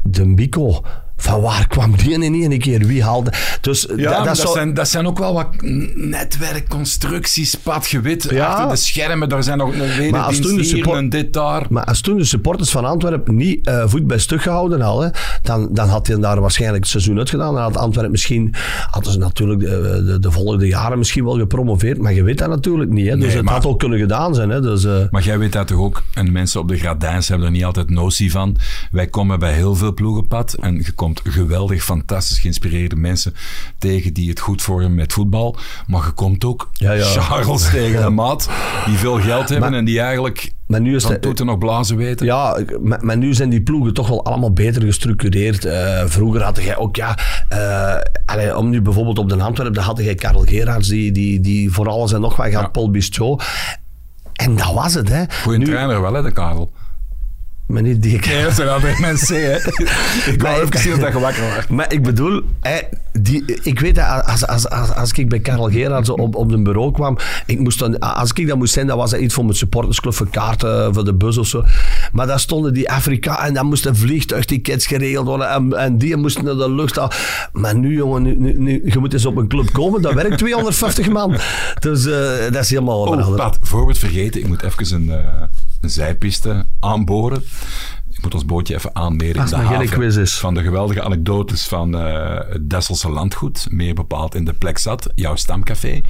de Bico. Van waar kwam die in één keer? Wie haalde... Dus Ja, dat, zijn, dat zijn ook wel wat netwerkconstructies, padgewit, Ja. achter de schermen. Daar zijn nog een Maar als toen de support- dit daar. Maar als toen de supporters van Antwerpen niet eh, voet bij stuk gehouden hadden, dan, dan had hij daar waarschijnlijk het seizoen uitgedaan. Dan had Antwerpen misschien, hadden ze natuurlijk de, de, de volgende jaren misschien wel gepromoveerd, maar je weet dat natuurlijk niet. Hè? Dus Nee, het maar- had ook kunnen gedaan zijn. Hè? Dus, eh, Maar jij weet dat toch ook, en mensen op de gradijns hebben er niet altijd notie van. Wij komen bij heel veel ploegenpad en je komt geweldig, fantastisch geïnspireerde mensen tegen die het goed voor hebben met voetbal. Maar je komt ook Ja, ja. Charles tegen een maat die veel geld hebben Maar- en die eigenlijk maar nu is van toeten nog blazen weten. Ja, maar, maar nu zijn die ploegen toch wel allemaal beter gestructureerd. Eh, vroeger had jij ook, ja, allee, om nu bijvoorbeeld op de Antwerpen, dan had jij Karel Gerards, die, die, die voor alles en nog wat gaat. Paul Bistro. En dat was het, hè. Goeie Nu- trainer wel, hè, de Karel. Maar niet die Nee, dat zijn altijd mensen, hè. Ik wou even zien dat je wakker was. Maar ik bedoel, hè, die, ik weet dat als, als, als, als ik bij Karel Gerards op, op een bureau kwam, ik moest dan, als ik dat moest zijn, dan was dat iets voor mijn supportersclub, voor kaarten, voor de bus of zo. Maar daar stonden die Afrika en dan moesten vliegtuigtickets geregeld worden en, en die moesten naar de lucht. al. Maar nu, jongen, nu, nu, nu, je moet eens op een club komen, dat werkt 250 man. Dus eh, dat is helemaal Oh. Pat, voor we het vergeten, ik moet even een, eh, een zijpiste aanboren. Ik moet ons bootje even aanmeren in de haven quiz is. van de geweldige anekdotes van eh, het Desselse landgoed, meer bepaald in de plek zat, jouw stamcafé.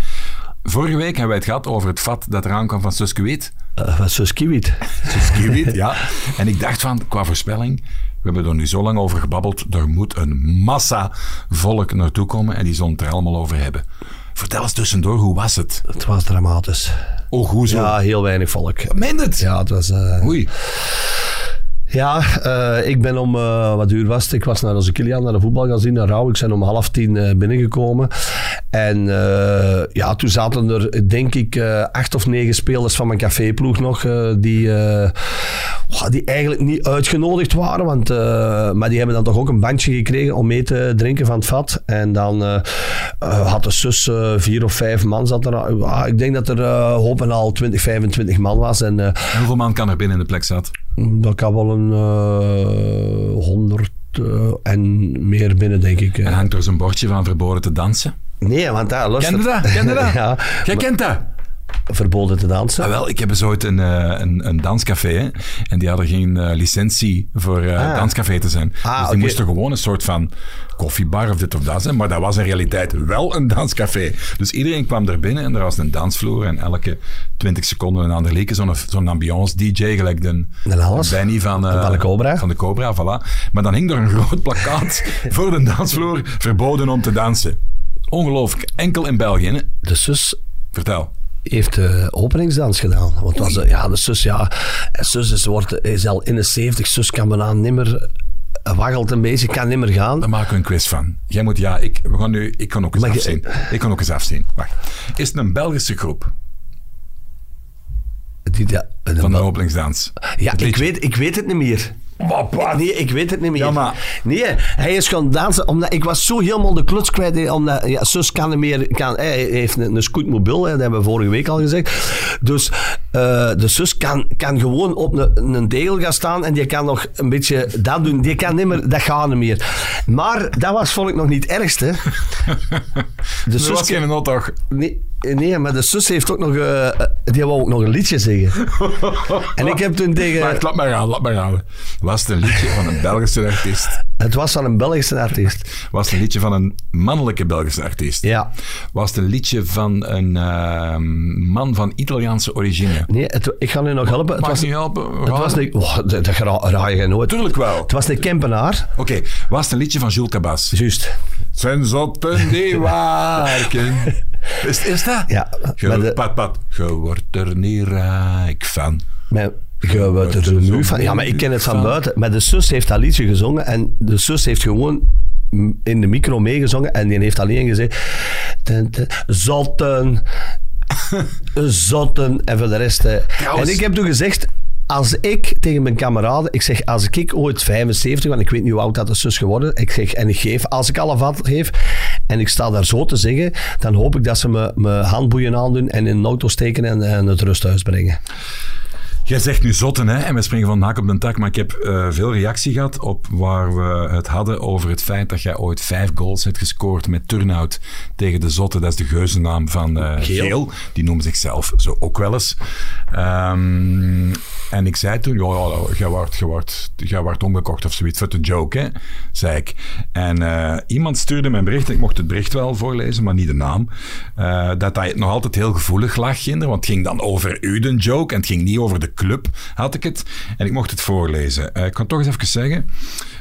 Vorige week hebben wij het gehad over het vat dat eraan kwam van Suskewiet. Eh, wat zo skiwiet. Suskewiet, ja. En ik dacht van, qua voorspelling, we hebben er nu zo lang over gebabbeld, er moet een massa volk naartoe komen en die zullen het er allemaal over hebben. Vertel eens tussendoor, hoe was het? Het was dramatisch. Oh, hoe zo? Ja, heel weinig volk. Meen het? Ja, het was... eh, Oei. Ja, eh, ik ben om, eh, wat uur was het? Ik was naar onze Kilian, naar de voetbal gaan zien, naar Rauw. Ik ben om half tien eh, binnengekomen. En ja, toen zaten er, denk ik, acht of negen spelers van mijn caféploeg nog, die, die eigenlijk niet uitgenodigd waren. Want, eh, maar die hebben dan toch ook een bandje gekregen om mee te drinken van het vat. En dan eh, eh, had de zus vier of vijf man zat er. Ah, ik denk dat er hoop en al 20, 25 man was. En En hoeveel man kan er binnen in de plek zat? dat kan wel een honderd en meer binnen, denk ik. En hangt er zo'n bordje van verboden te dansen? Nee, want daar. Ken je dat? Ken je dat? ja, Jij kent dat? Verboden te dansen. Ah, wel, ik heb eens ooit een, eh, een, een danscafé hè, en die hadden geen eh, licentie voor eh Ah. danscafé te zijn. Ah, dus die moesten gewoon een soort van koffiebar of dit of dat zijn, maar dat was in realiteit wel een danscafé. Dus iedereen kwam er binnen en er was een dansvloer en elke 20 seconden een ander liedje, zo'n zo'n ambiance DJ, gelijk de, De Alles. Benny van, eh, Van de Cobra. Van de Cobra, voilà. Maar dan hing er een groot plakkaat voor de dansvloer, verboden om te dansen. Ongelooflijk. Enkel in België, hè? De zus Vertel. Heeft de openingsdans gedaan. Want was, de- ja, de zus, ja, zus is, wordt, is al in de 70. Zus kan bijna nimmer, eh, waggelt een beetje, kan nimmer gaan. Daar maken we een quiz van. Jij moet, ja, ik, we gaan nu, ik kan ook eens Maar je- afzien. Ik kan ook eens afzien. Wacht. Is het een Belgische groep Die, ja, van de openingsdans? ja ik, weet, ik weet het niet meer. Nee, ik weet het niet meer. Ja, maar- Nee, hij is gaan dansen. Omdat ik was zo helemaal de kluts kwijt. Omdat ja, zus kan niet meer. Kan, hij heeft een, een scootmobiel, hè, dat hebben we vorige week al gezegd. Dus eh, de zus kan, kan gewoon op een, een degel gaan staan. En die kan nog een beetje dat doen. Die kan niet meer, dat gaat niet meer. Maar dat was vond ik nog niet het ergste. De Er was geen not toch? Nee, nee, maar de zus heeft ook nog... eh, eh, die wou ook nog een liedje zingen. en ik heb toen tegen... Maar laat maar gaan, laat maar gaan. Was het een liedje van een Belgische artiest? Het was van een Belgische artiest. Was het een liedje van een mannelijke Belgische artiest? Ja. Was het een liedje van een eh, man van Italiaanse origine? Nee, het, ik ga nu nog helpen. Het Mag was, niet helpen? het was een... Oh, dat dat ra- raai je nooit. Tuurlijk wel. Het was een Kempenaar. Oké, was het een liedje van Jules Cabas? Juist. Zijn zotten die werken. Is, is dat? Ja, Ge, de- pat, pat. Je wordt er niet rijk van. Mijn, je wordt er nu van. Ja, maar ik ken het van buiten. Maar de zus heeft dat liedje gezongen. En de zus heeft gewoon in de micro meegezongen en die heeft alleen gezegd... ten, ten, Zotten, zotten en voor de rest... eh. Trouwens- En ik heb toen gezegd... Als ik tegen mijn kameraden, ik zeg, als ik ooit 75, want ik weet niet hoe oud dat is dus geworden, ik zeg, en ik geef, als ik alle vat geef, en ik sta daar zo te zeggen, dan hoop ik dat ze me, me handboeien aandoen en in een auto steken en, en het rusthuis brengen. Jij zegt nu zotten, hè? En we springen van hak op de tak. Maar ik heb eh, veel reactie gehad op waar we het hadden over het feit dat jij ooit vijf goals hebt gescoord met turnout tegen de zotten. Dat is de geuzennaam van eh, Geel. Geel. Die noemen zichzelf zo ook wel eens. Ehm, en ik zei toen, ja, jij wordt, jij wordt, jij wordt omgekocht of zoiets. Voor de joke, hè? Zei ik. En eh, iemand stuurde mijn bericht. Ik mocht het bericht wel voorlezen, maar niet de naam. dat hij nog altijd heel gevoelig lag, Ginder. Want het ging dan over u, de joke. En het ging niet over de club, had ik het. En ik mocht het voorlezen. Eh, ik kan toch eens even zeggen.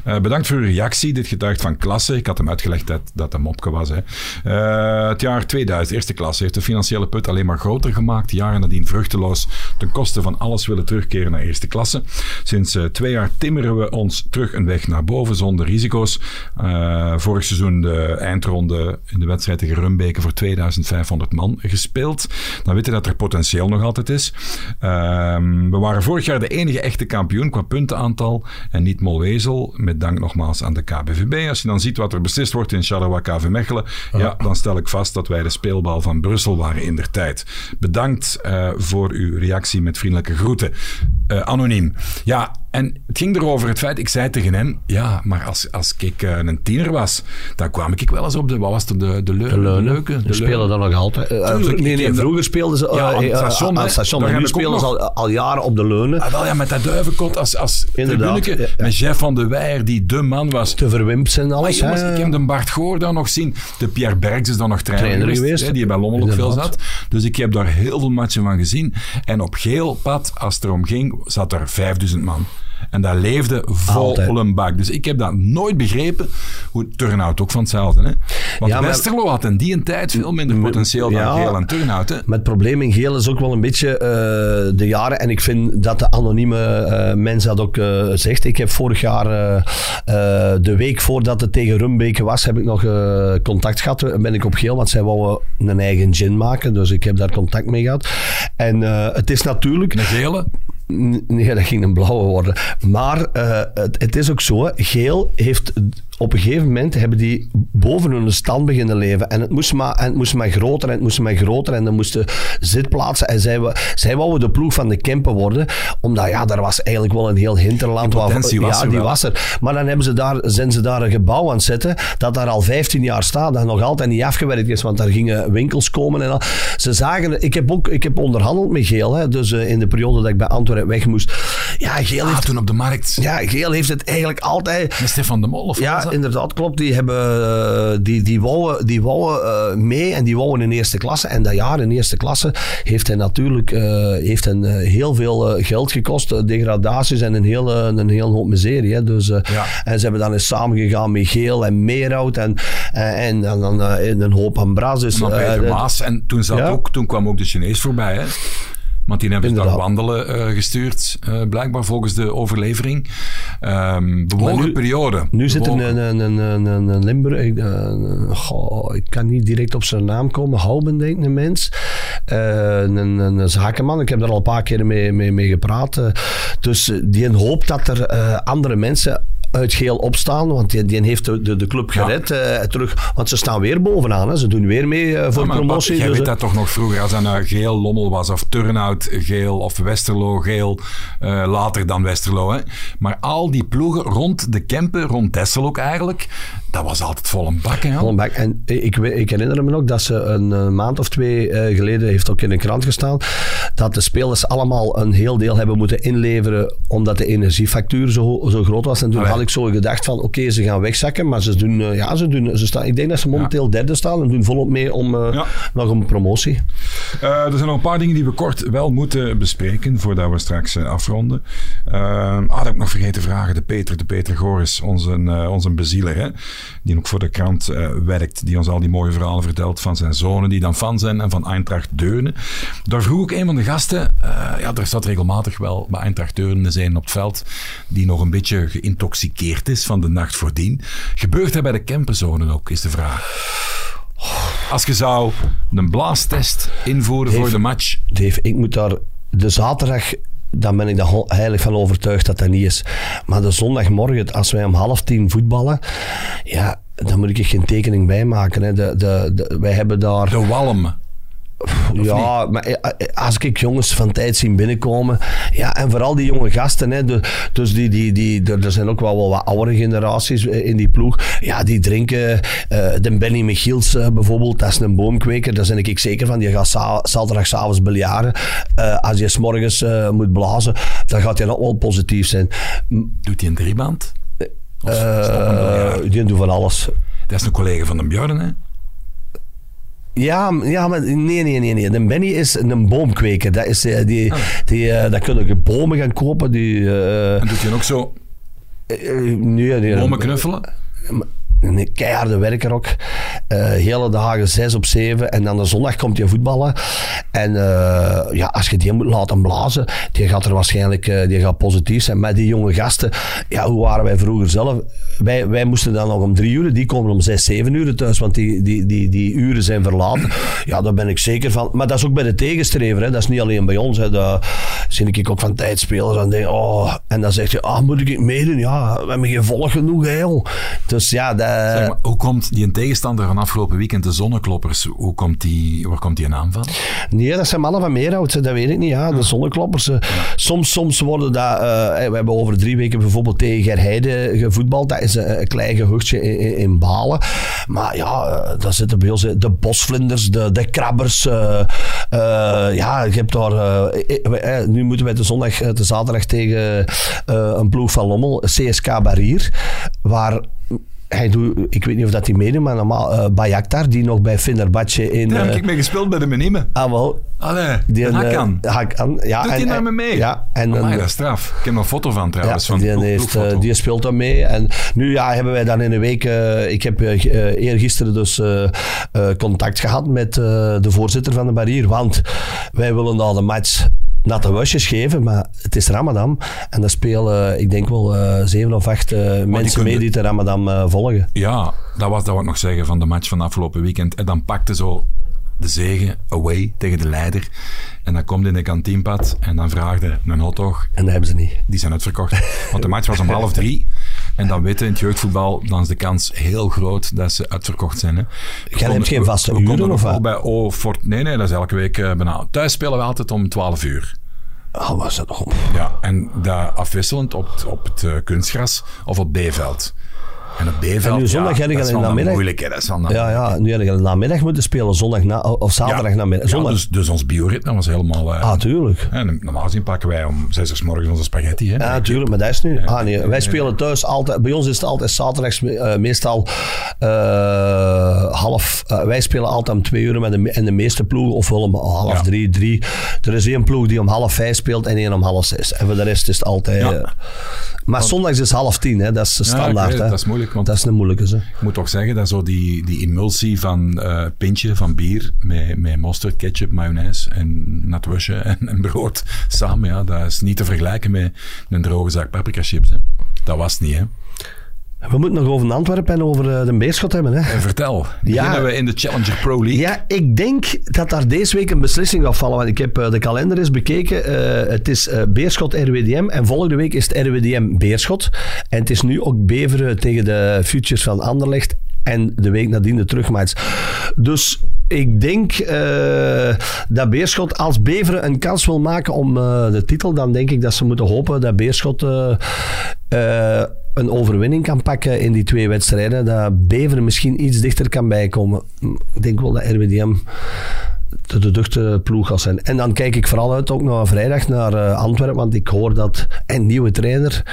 eh, bedankt voor uw reactie. Dit getuigt van klasse. Ik had hem uitgelegd dat dat een mopke was. Hè. Eh, het jaar 2000, eerste klasse, heeft de financiële put alleen maar groter gemaakt. Jaren nadien vruchteloos ten koste van alles willen terugkeren naar eerste klasse. Sinds twee jaar timmeren we ons terug een weg naar boven zonder risico's. Vorig seizoen de eindronde in de wedstrijd tegen Rumbeke voor 2500 man gespeeld. Dan weten we dat er potentieel nog altijd is. Ehm, we waren vorig jaar de enige echte kampioen qua puntenaantal en niet Molwezel. Met dank nogmaals aan de KBVB. Als je dan ziet wat er beslist wordt in Charleroi KV Mechelen, ja, dan stel ik vast dat wij de speelbal van Brussel waren in der tijd. Bedankt eh, voor uw reactie met vriendelijke groeten. Eh, anoniem. Ja, en het ging erover het feit, ik zei tegen hem, ja, maar als, als ik eh, een tiener was, dan kwam ik wel eens op de, wat was het, de, de, leu- De Leunen. leuke? De spelen dan nog altijd. Eh, Tuurlijk, nee, nee, vroeger speelden ze Ja, aan het eh, station, aan het station. Maar nu spelen ze al, al jaren op de leunen. Ah, wel ja, met dat duivenkot als, als Inderdaad, tribuneke, ja, ja. met Jeff van de Weijer, die de man was. Te verwimpt zijn Maar alles. jongens, hè. ik heb de Bart Goor daar nog zien. De Pierre Bergs is dan nog trainer, Trainer geweest, geweest. hè, die bij Lommel ook veel zat. Dus ik heb daar heel veel matchen van gezien. En op geel pad, als het erom ging, zat er 5000 man. En dat leefde vol een bak. Dus ik heb dat nooit begrepen. Hoe Turnhout ook van hetzelfde. Hè? Want Ja, Westerlo had in die tijd veel minder potentieel dan Ja. Geel en Turnhout. Hè? Maar het probleem in geel is ook wel een beetje eh, de jaren. En ik vind dat de anonieme eh mens dat ook eh, zegt. Ik heb vorig jaar, de week voordat het tegen Rumbeke was, heb ik nog contact gehad. Ben ik op geel, want zij wouden een eigen gin maken. Dus ik heb daar contact mee gehad. En het is natuurlijk... Een gele. Nee, dat ging een blauwe worden. Maar eh, het, het is ook zo, geel heeft op een gegeven moment hebben die boven hun stand beginnen leven. En het moest maar, en het moest maar groter en het moest maar groter. En dan moesten zitplaatsen. En zij, zij wouden de ploeg van de Kempen worden. Omdat ja, daar was eigenlijk wel een heel hinterland. Waar- was ja, die wel. was er. Maar dan hebben ze daar, zijn ze daar een gebouw aan het zetten. Dat daar al 15 jaar staat. Dat nog altijd niet afgewerkt is. Want daar gingen winkels komen en al. Ze zagen, ik heb ook ik heb onderhandeld met Geel. Hè, dus eh, in de periode dat ik bij Antwerpen weg moest. Ja, Geel Ah, heeft, toen op de markt. ja, Geel heeft het eigenlijk altijd. Met Stefan de Mol. Of Ja, inderdaad, klopt. Die, hebben, eh, die, die wouden, die wouden eh, mee en die wouden in eerste klasse. En dat jaar in eerste klasse heeft hij natuurlijk eh, heeft hen, eh, heel veel geld gekost. degradaties en een hele, een hele hoop miserie. Hè. Dus, Ja. En ze hebben dan eens samengegaan met Geel en Meerhout en, en, en, dan in een hoop aan Bras. Dus, Maar Peter dat- Maas. En toen, zat Ja. ook, toen kwam ook de Chinees voorbij. Hè? Want die hebben ze daar wandelen eh, gestuurd, eh, blijkbaar volgens de overlevering. Ehm bewogen nu- periode. Nu zit er een, een, een, een, een Limburg. Ik, eh, goh, ik kan niet direct op zijn naam komen. Houben, denk ik, een mens. Een, een, zakenman. Ik heb daar al een paar keer mee, mee, mee gepraat. Dus die hoopt dat er andere mensen uit geel opstaan, want die, die heeft de, de, de club Ja. gered eh, terug. Want ze staan weer bovenaan, hè. ze doen weer mee eh, voor Ja, maar promotie. Jij dus, weet eh, dat toch nog vroeger, als dat nou geel Lommel was, of Turnhout geel, of Westerlo geel, later dan Westerlo. Hè. Maar al die ploegen rond de Kempen, rond Tessel ook eigenlijk, dat was altijd vol een bak. Hè, Jan? Gewoon back. En ik, herinner me nog dat ze een, maand of twee eh, geleden, heeft ook in de krant gestaan, dat de spelers allemaal een heel deel hebben moeten inleveren omdat de energiefactuur zo, zo groot was. En toen Allee. had ik zo gedacht van, oké, ze gaan wegzakken, maar ze doen, eh, ja, ze doen, ze staan, ik denk dat ze momenteel derde staan en doen volop mee om, eh, Ja. nog een promotie. Eh, er zijn nog een paar dingen die we kort wel moeten bespreken voordat we straks eh, afronden. Ah, dat heb ik nog vergeten vragen. De Peter, de Peter Goris, onze, onze bezieler, hè, die ook voor de krant werkt, die ons al die mooie verhalen vertelt van zijn zonen, die dan fan zijn en van Eintracht Deurne. Daar vroeg ik een van de gasten, ja, er staat regelmatig wel bij Eintracht Deurne zijn op het veld, die nog een beetje geïntoxiceerd is van de nacht voordien. Gebeurt dat bij de camperzonen ook, is de vraag. Als je zou een blaastest invoeren voor de match. Dave, ik moet daar de zaterdag dan ben ik er heilig van overtuigd dat dat niet is. Maar de zondagmorgen, als wij om half tien voetballen, ja, dan moet ik er geen tekening bij maken. Hè. De, de, de, wij hebben daar... De walm ja, maar eh, eh, als ik jongens van tijd zien binnenkomen, ja, en vooral die jonge gasten, hè, dus die, die, die, er zijn ook wel, wel wat oudere generaties eh, in die ploeg, ja, die drinken, uh, de Benny Michiels uh, bijvoorbeeld, dat is een boomkweker, daar ben ik zeker van, die gaat zaterdag s'avonds biljaren. Uh, als je s'morgens moet blazen, dan gaat hij nog wel positief zijn. Doet hij een drieband? die doet van alles. Dat is een collega van de Björn, hè? Ja, ja, maar nee, nee, nee, nee. De Benny is een boomkweker. Dat is, uh, die, ah. die, uh, daar kunnen je bomen gaan kopen. Die, uh, en doet je ook zo nee, nee, bomen knuffelen? Een keiharde werker ook. Uh, hele dagen zes op zeven. En dan de zondag komt hij voetballen. En uh, ja, als je die moet laten blazen, die gaat er waarschijnlijk uh, die gaat positief zijn. Maar die jonge gasten, ja, hoe waren wij vroeger zelf? Wij, wij moesten dan nog om drie uur, die komen om zes, zeven uur thuis, want die, die, die, die uren zijn verlaten. Ja, daar ben ik zeker van. Maar dat is ook bij de tegenstrever, hè. dat is niet alleen bij ons. Hè. Dat zie ik ook van tijdspelers en denk, oh, en dan zeg je, ah, moet ik meedoen? Ja, we hebben geen volk genoeg, hè, Dus ja, dat, maar, hoe komt die een tegenstander van afgelopen weekend, de zonnekloppers, hoe komt die, waar komt die naam van? Nee, dat zijn mannen van Meerhout, dat weet ik niet. Ja, de zonnekloppers. Eh. Soms, soms worden dat... Uh, we hebben over drie weken bijvoorbeeld tegen Gerheide gevoetbald. Dat is een, klein gehuchtje in, in, Balen. Maar ja, daar zitten bij ons de bosvlinders, de, de krabbers. Ja, je hebt daar... nu moeten wij de zondag, de zaterdag tegen een ploeg van Lommel, CSK Barrier, waar hij doet, ik weet niet of dat hij meedoet, maar normaal uh, Bayaktar, die nog bij Fenerbahce in... Daar heb ik mee gespeeld bij de Menime. Ah, wel. Allee, die een, Hakan. Hakan, ja. Doet hij naar me mee? Ja. En oh, dat is straf. Ik heb een foto van trouwens. Ja, van die, heeft, uh, die speelt dan mee. En nu ja, hebben wij dan in een week... Uh, ik heb eergisteren dus contact gehad met de voorzitter van de barrier, want wij willen na de match natte wasjes geven, maar het is Ramadan. En daar spelen, ik denk wel, uh, zeven of acht uh, mensen mee die de Ramadan uh, volgen. Ja, dat was dat wat ik nog zeggen van de match van afgelopen weekend. En dan pakte zo de zegen away tegen de leider. En dan komt in de kantienpad en dan vraagde een hotdog. En dat hebben ze niet. Die zijn uitverkocht. Want de match was om half drie. En dan weten in het jeugdvoetbal, dan is de kans heel groot dat ze uitverkocht zijn. Hè. Jij hebt geen vaste uren of wat? Bij o, Fort, nee, nee, dat is elke week uh, bijna. Thuis spelen we altijd om 12 uur. Oh, was dat nog? Ja, en dat afwisselend op, op het uh, kunstgras of op B-veld. En op B-veld, nu zondag ja, dat is wel namiddag. moeilijk, hè. Dat is dan ja, ja, nu heb je namiddag moeten spelen, zondag na, of zaterdag ja, namiddag. Zondag. Ja, dus, dus ons bioritme was helemaal... Uh, ah, tuurlijk. En normaal gezien pakken wij om zes uur morgens onze spaghetti, hè. Ja, tuurlijk, maar dat is nu... ah, nee, wij spelen thuis altijd... Bij ons is het altijd zaterdags uh, meestal uh, half... wij spelen altijd om twee uur met de, en de meeste ploegen, ofwel om half drie, drie. Er is één ploeg die om half vijf speelt en één om half zes. En voor de rest is het altijd... maar zondags is half tien, hè. Dat is standaard, hè. Dat is moeilijk, want... Dat is een moeilijke, hè. Ik moet toch zeggen dat zo die, die emulsie van uh, pintje, van bier, met, met mosterd, ketchup, mayonaise en natwusje en, en brood samen, ja, dat is niet te vergelijken met een droge zak paprika chips. Hè. Dat was het niet, hè. We moeten nog over Antwerpen en over eh, de Beerschot hebben. Hè? En vertel, beginnen ja, we in de Challenger Pro League? Ja, ik denk dat daar deze week een beslissing gaat vallen. Want ik heb eh, de kalender eens bekeken. Uh, het is Beerschot RWDM en volgende week is het RWDM Beerschot. En het is nu ook Beveren tegen de Futures van Anderlecht en de week nadien de terugmatch. Dus ik denk uh, dat Beerschot, als Beveren een kans wil maken om uh, de titel, dan denk ik dat ze moeten hopen dat Beerschot uh, een overwinning kan pakken in die twee wedstrijden. Dat Beveren misschien iets dichter kan bijkomen. Ik denk wel dat RWDM de, de duchte ploeg gaat zijn. En dan kijk ik vooral uit ook naar vrijdag naar uh, Antwerpen, want ik hoor dat een nieuwe trainer,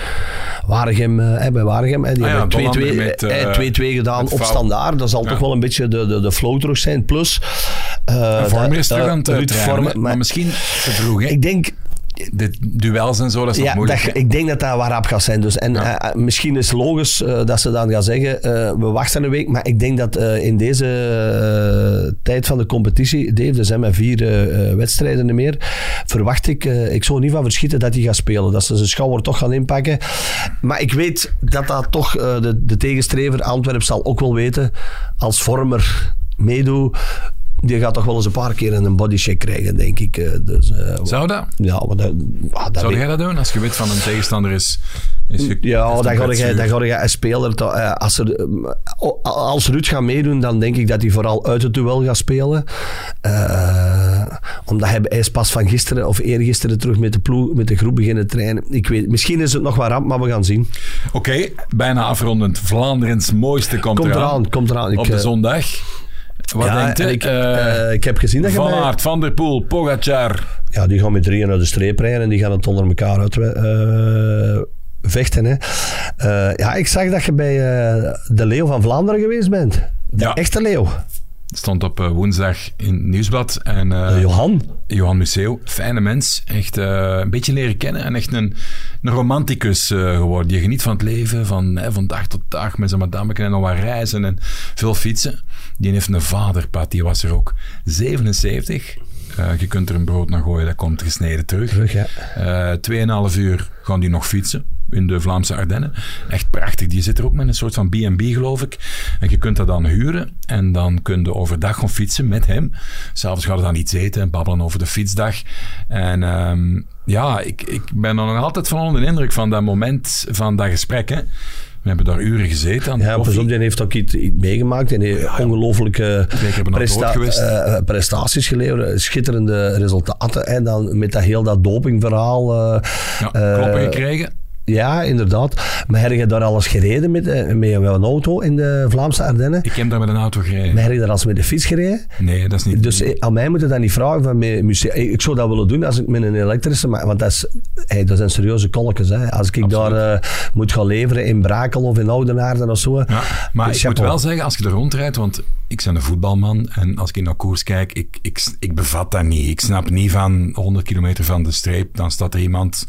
Waregem, uh, bij Waregem, die ah hebben 2-2 uh, gedaan op standaard. Dat zal toch wel een beetje de, de, de flow terug zijn. Plus, Eh, Vormer is dat- terug aan het eh, eh, maar, misschien te vroeg. Hè? Ik denk, De duels en zo, dat is ja, moeilijk. dat, ik denk dat dat waarop gaat zijn. Dus, en Ja. eh, misschien is het logisch eh, dat ze dan gaan zeggen, eh, we wachten een week. Maar ik denk dat eh, in deze eh, tijd van de competitie, Dave, er zijn maar vier eh, eh, wedstrijden meer, verwacht ik, eh, ik zou niet van verschieten dat hij gaat spelen. Dat ze zijn schouder toch gaan inpakken. Maar ik weet dat dat toch eh, de, de tegenstrever Antwerp zal ook wel weten, als vormer meedoet, die gaat toch wel eens een paar keer een bodycheck krijgen, denk ik. eh, dus, eh, Zou dat? ja, maar dat, ah, dat Zou jij dat doen? Als je weet van een tegenstander is... is ja, dan ga je, dan ga je een speler... to- eh, Als, er, eh, als Ruud gaat meedoen, dan denk ik dat hij vooral uit het duel gaat spelen. Omdat hij, hij is pas van gisteren of eergisteren terug met de, ploeg, met de groep beginnen trainen. Ik weet, misschien is het nog wat ramp, maar we gaan zien. Oké, bijna afrondend. Vlaanderens mooiste komt, Komt eraan. eraan, komt eraan. Ik, Op de zondag. Wat ja, denkt ik, Eh, eh, ik heb gezien dat je Van Aert, Van der Poel, Pogacar. Ja, die gaan met drieën naar de streep rijden en die gaan het onder elkaar uit eh, vechten. Hè. Ja, ik zag dat je bij de Leeuw van Vlaanderen geweest bent. De Ja. echte Leeuw. Stond op eh, woensdag in het Nieuwsblad. En, eh, Eh, Johan. Johan Museo, fijne mens. Echt een beetje leren kennen. En echt een, een romanticus geworden. Die geniet van het leven, van, hè, van dag tot dag. Met zijn madame en nog wat reizen en veel fietsen. Die heeft een vader, Pat, die was er ook. 77. Eh, je kunt er een brood naar gooien, dat komt gesneden terug. Terug, ja. Tweeënhalf uur gaan die nog fietsen in de Vlaamse Ardennen. Echt prachtig. Die zit er ook met een soort van B&B, geloof ik. En je kunt dat dan huren. En dan kun je overdag gaan fietsen met hem. S'avonds gaan we dan iets eten en babbelen over de fietsdag. En ehm, ja, ik, ik ben er nog altijd van onder de indruk van dat moment van dat gesprek. Hè. We hebben daar uren gezeten aan de Ja, pas op, die heeft ook iets, iets meegemaakt en heeft ongelooflijke geweest. eh, prestaties geleverd. Schitterende resultaten. En dan met dat heel dat dopingverhaal. eh, Ja, eh, kloppen gekregen. Ja, inderdaad. Maar heb je daar alles gereden met, eh, met een auto in de Vlaamse Ardennen? Ik heb daar met een auto gereden. Maar heb je daar als met de fiets gereden? Nee, dat is niet... Dus eh, aan mij moet je dat niet vragen van museum. Eh, Ik zou dat willen doen als ik met een elektrische, maar, want dat, is, hey, dat zijn serieuze kolkjes. Hè. Als ik Absoluut. daar moet gaan leveren in Brakel of in Oudenaarde of zo. Ja, maar Dus ik moet wel zeggen, als je er rondrijdt, want ik ben een voetbalman en als ik naar koers kijk, ik, ik, ik bevat dat niet. Ik snap niet van 100 kilometer van de streep, dan staat er iemand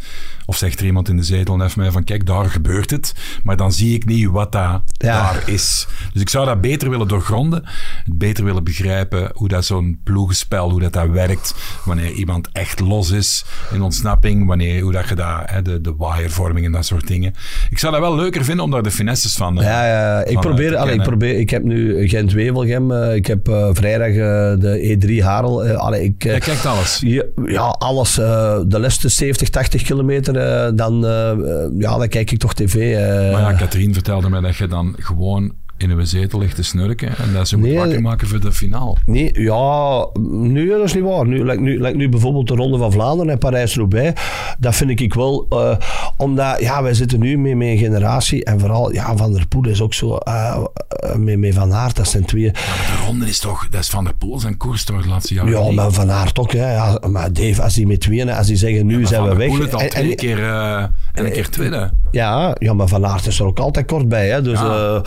of zegt er iemand in de zetel en heeft mij van kijk, daar gebeurt het. Maar dan zie ik niet wat dat Ja. daar is. Dus ik zou dat beter willen doorgronden, beter willen begrijpen hoe dat zo'n ploegenspel, hoe dat, dat werkt, wanneer iemand echt los is in ontsnapping, wanneer, hoe dat je hè, de, de wirevorming en dat soort dingen. Ik zou dat wel leuker vinden om daar de finesses van... eh, Ja, ja, ik van, eh, probeer, te allee, ik probeer, ik heb nu Gent-Wevelgem, eh, ik heb vrijdag de E3 Harel. allee, ik, Jij kijkt alles. Ja, ja, alles. de laatste 70, 80 kilometer, dan, eh, eh, ja, dan kijk ik toch tv. eh. Maar ja, Katrien vertelde mij dat je dan gewoon in een zetel ligt te snurken en dat ze moet Nee. wakker maken voor de finale. Nee, ja, nu dat is niet waar. Nu, like nu, like nu bijvoorbeeld de Ronde van Vlaanderen en Parijs-Roubaix. Dat vind ik wel. eh, omdat, ja, wij zitten nu met mijn generatie. En vooral, ja, Van der Poel is ook zo. eh, eh, met, met Van Aert, dat zijn twee. Ja, de ronde is toch, dat is Van der Poel zijn koers toch de laatste jaren. Ja, niet? maar Van Aert ook. Hè. Ja, maar Dave, als die met tweeën, als die zeggen nu zijn Van we der weg. Poel het al En- twee keer eh, en een keer tweede. Ja, ja, maar Van Aert is er ook altijd kort bij. Hè? Dus Ja.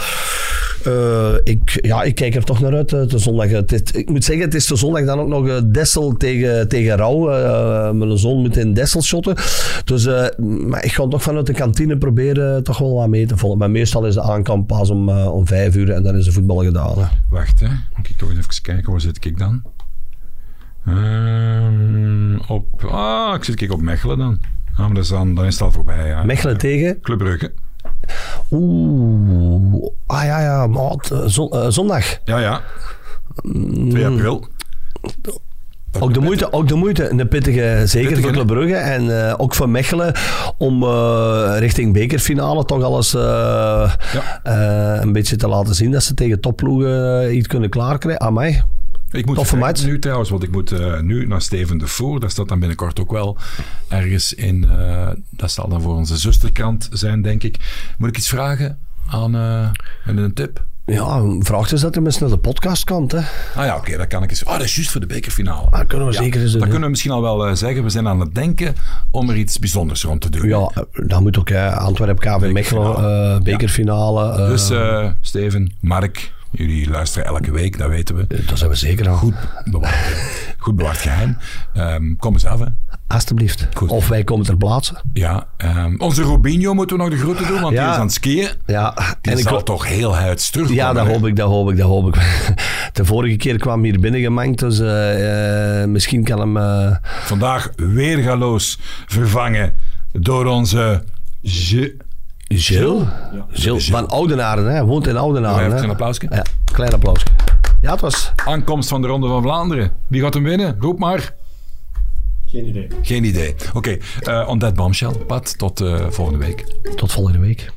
Eh, ik, ja, ik kijk er toch naar uit, eh, de zondag. Het is- ik moet zeggen, het is de zondag dan ook nog eh, Dessel tegen, tegen Rauw. Eh, mijn zoon moet in Dessel shotten. Dus maar ik ga toch vanuit de kantine proberen toch wel wat mee te volgen. Maar meestal is de aankamp pas om, om vijf uur en dan is de voetbal gedaan. Hè. Wacht, hè. Moet ik toch even kijken, waar zit ik dan? Ehm, op, ah, ik zit kijk op Mechelen dan. Ah, maar dat is dan, dan is het al voorbij, ja. Mechelen tegen? Club Brugge. Oeh. Ah ja, ja, maat. eh, zon- eh, zondag. Ja, ja. Mm. 2 april. Ook de, moeite, ook de moeite, een pittige, zeker Pittige, voor Club Brugge en eh, ook voor Mechelen, om richting bekerfinale toch alles eh, een beetje te laten zien dat ze tegen topploegen iets kunnen klaarkrijgen. Amai. Ik moet Toffe vertrekken match. nu trouwens, want ik moet eh, nu naar Steven de Voer. Dat staat dan binnenkort ook wel ergens in. eh, dat zal dan voor onze zusterkrant zijn, denk ik. Moet ik iets vragen aan en een tip? Ja, vraag dus dat er eens naar de podcast komt. Hè. Ah ja, oké, dat kan ik eens. Ah, dat is juist voor de bekerfinale. Dat kunnen we zeker eens doen. Dat kunnen we misschien al wel zeggen. We zijn aan het denken om er iets bijzonders rond te doen. Ja, dat moet ook. hè. Antwerp KV Mechelen, Bekerfinale. bekerfinale. Dus Steven, Mark, Jullie luisteren elke week, dat weten we. Dat zijn we zeker al. Goed bewaard, goed bewaard geheim. Ehm, kom eens af, hè. Alsjeblieft. Of wij komen ter plaatse. Ja, ehm, onze Robinho moeten we nog de groeten doen, want Ja. die is aan het skiën. Ja, Die en ik zal toch heel huids terugkomen. Ja, dat hoop ik, dat hoop ik, dat hoop ik. De vorige keer kwam hij hier binnengemengd, dus eh, eh, misschien kan hem... eh, Vandaag weergaloos vervangen door onze... Je... Gilles? Gilles van Oudenaren, hè. Woont in Oudenaren. hè. een applausje. Ja, klein applausje. Ja, het was... Aankomst van de Ronde van Vlaanderen. Wie gaat hem winnen? Roep maar. Geen idee. Geen idee. Oké, eh on that bombshell. Pat, tot eh, volgende week. Tot volgende week.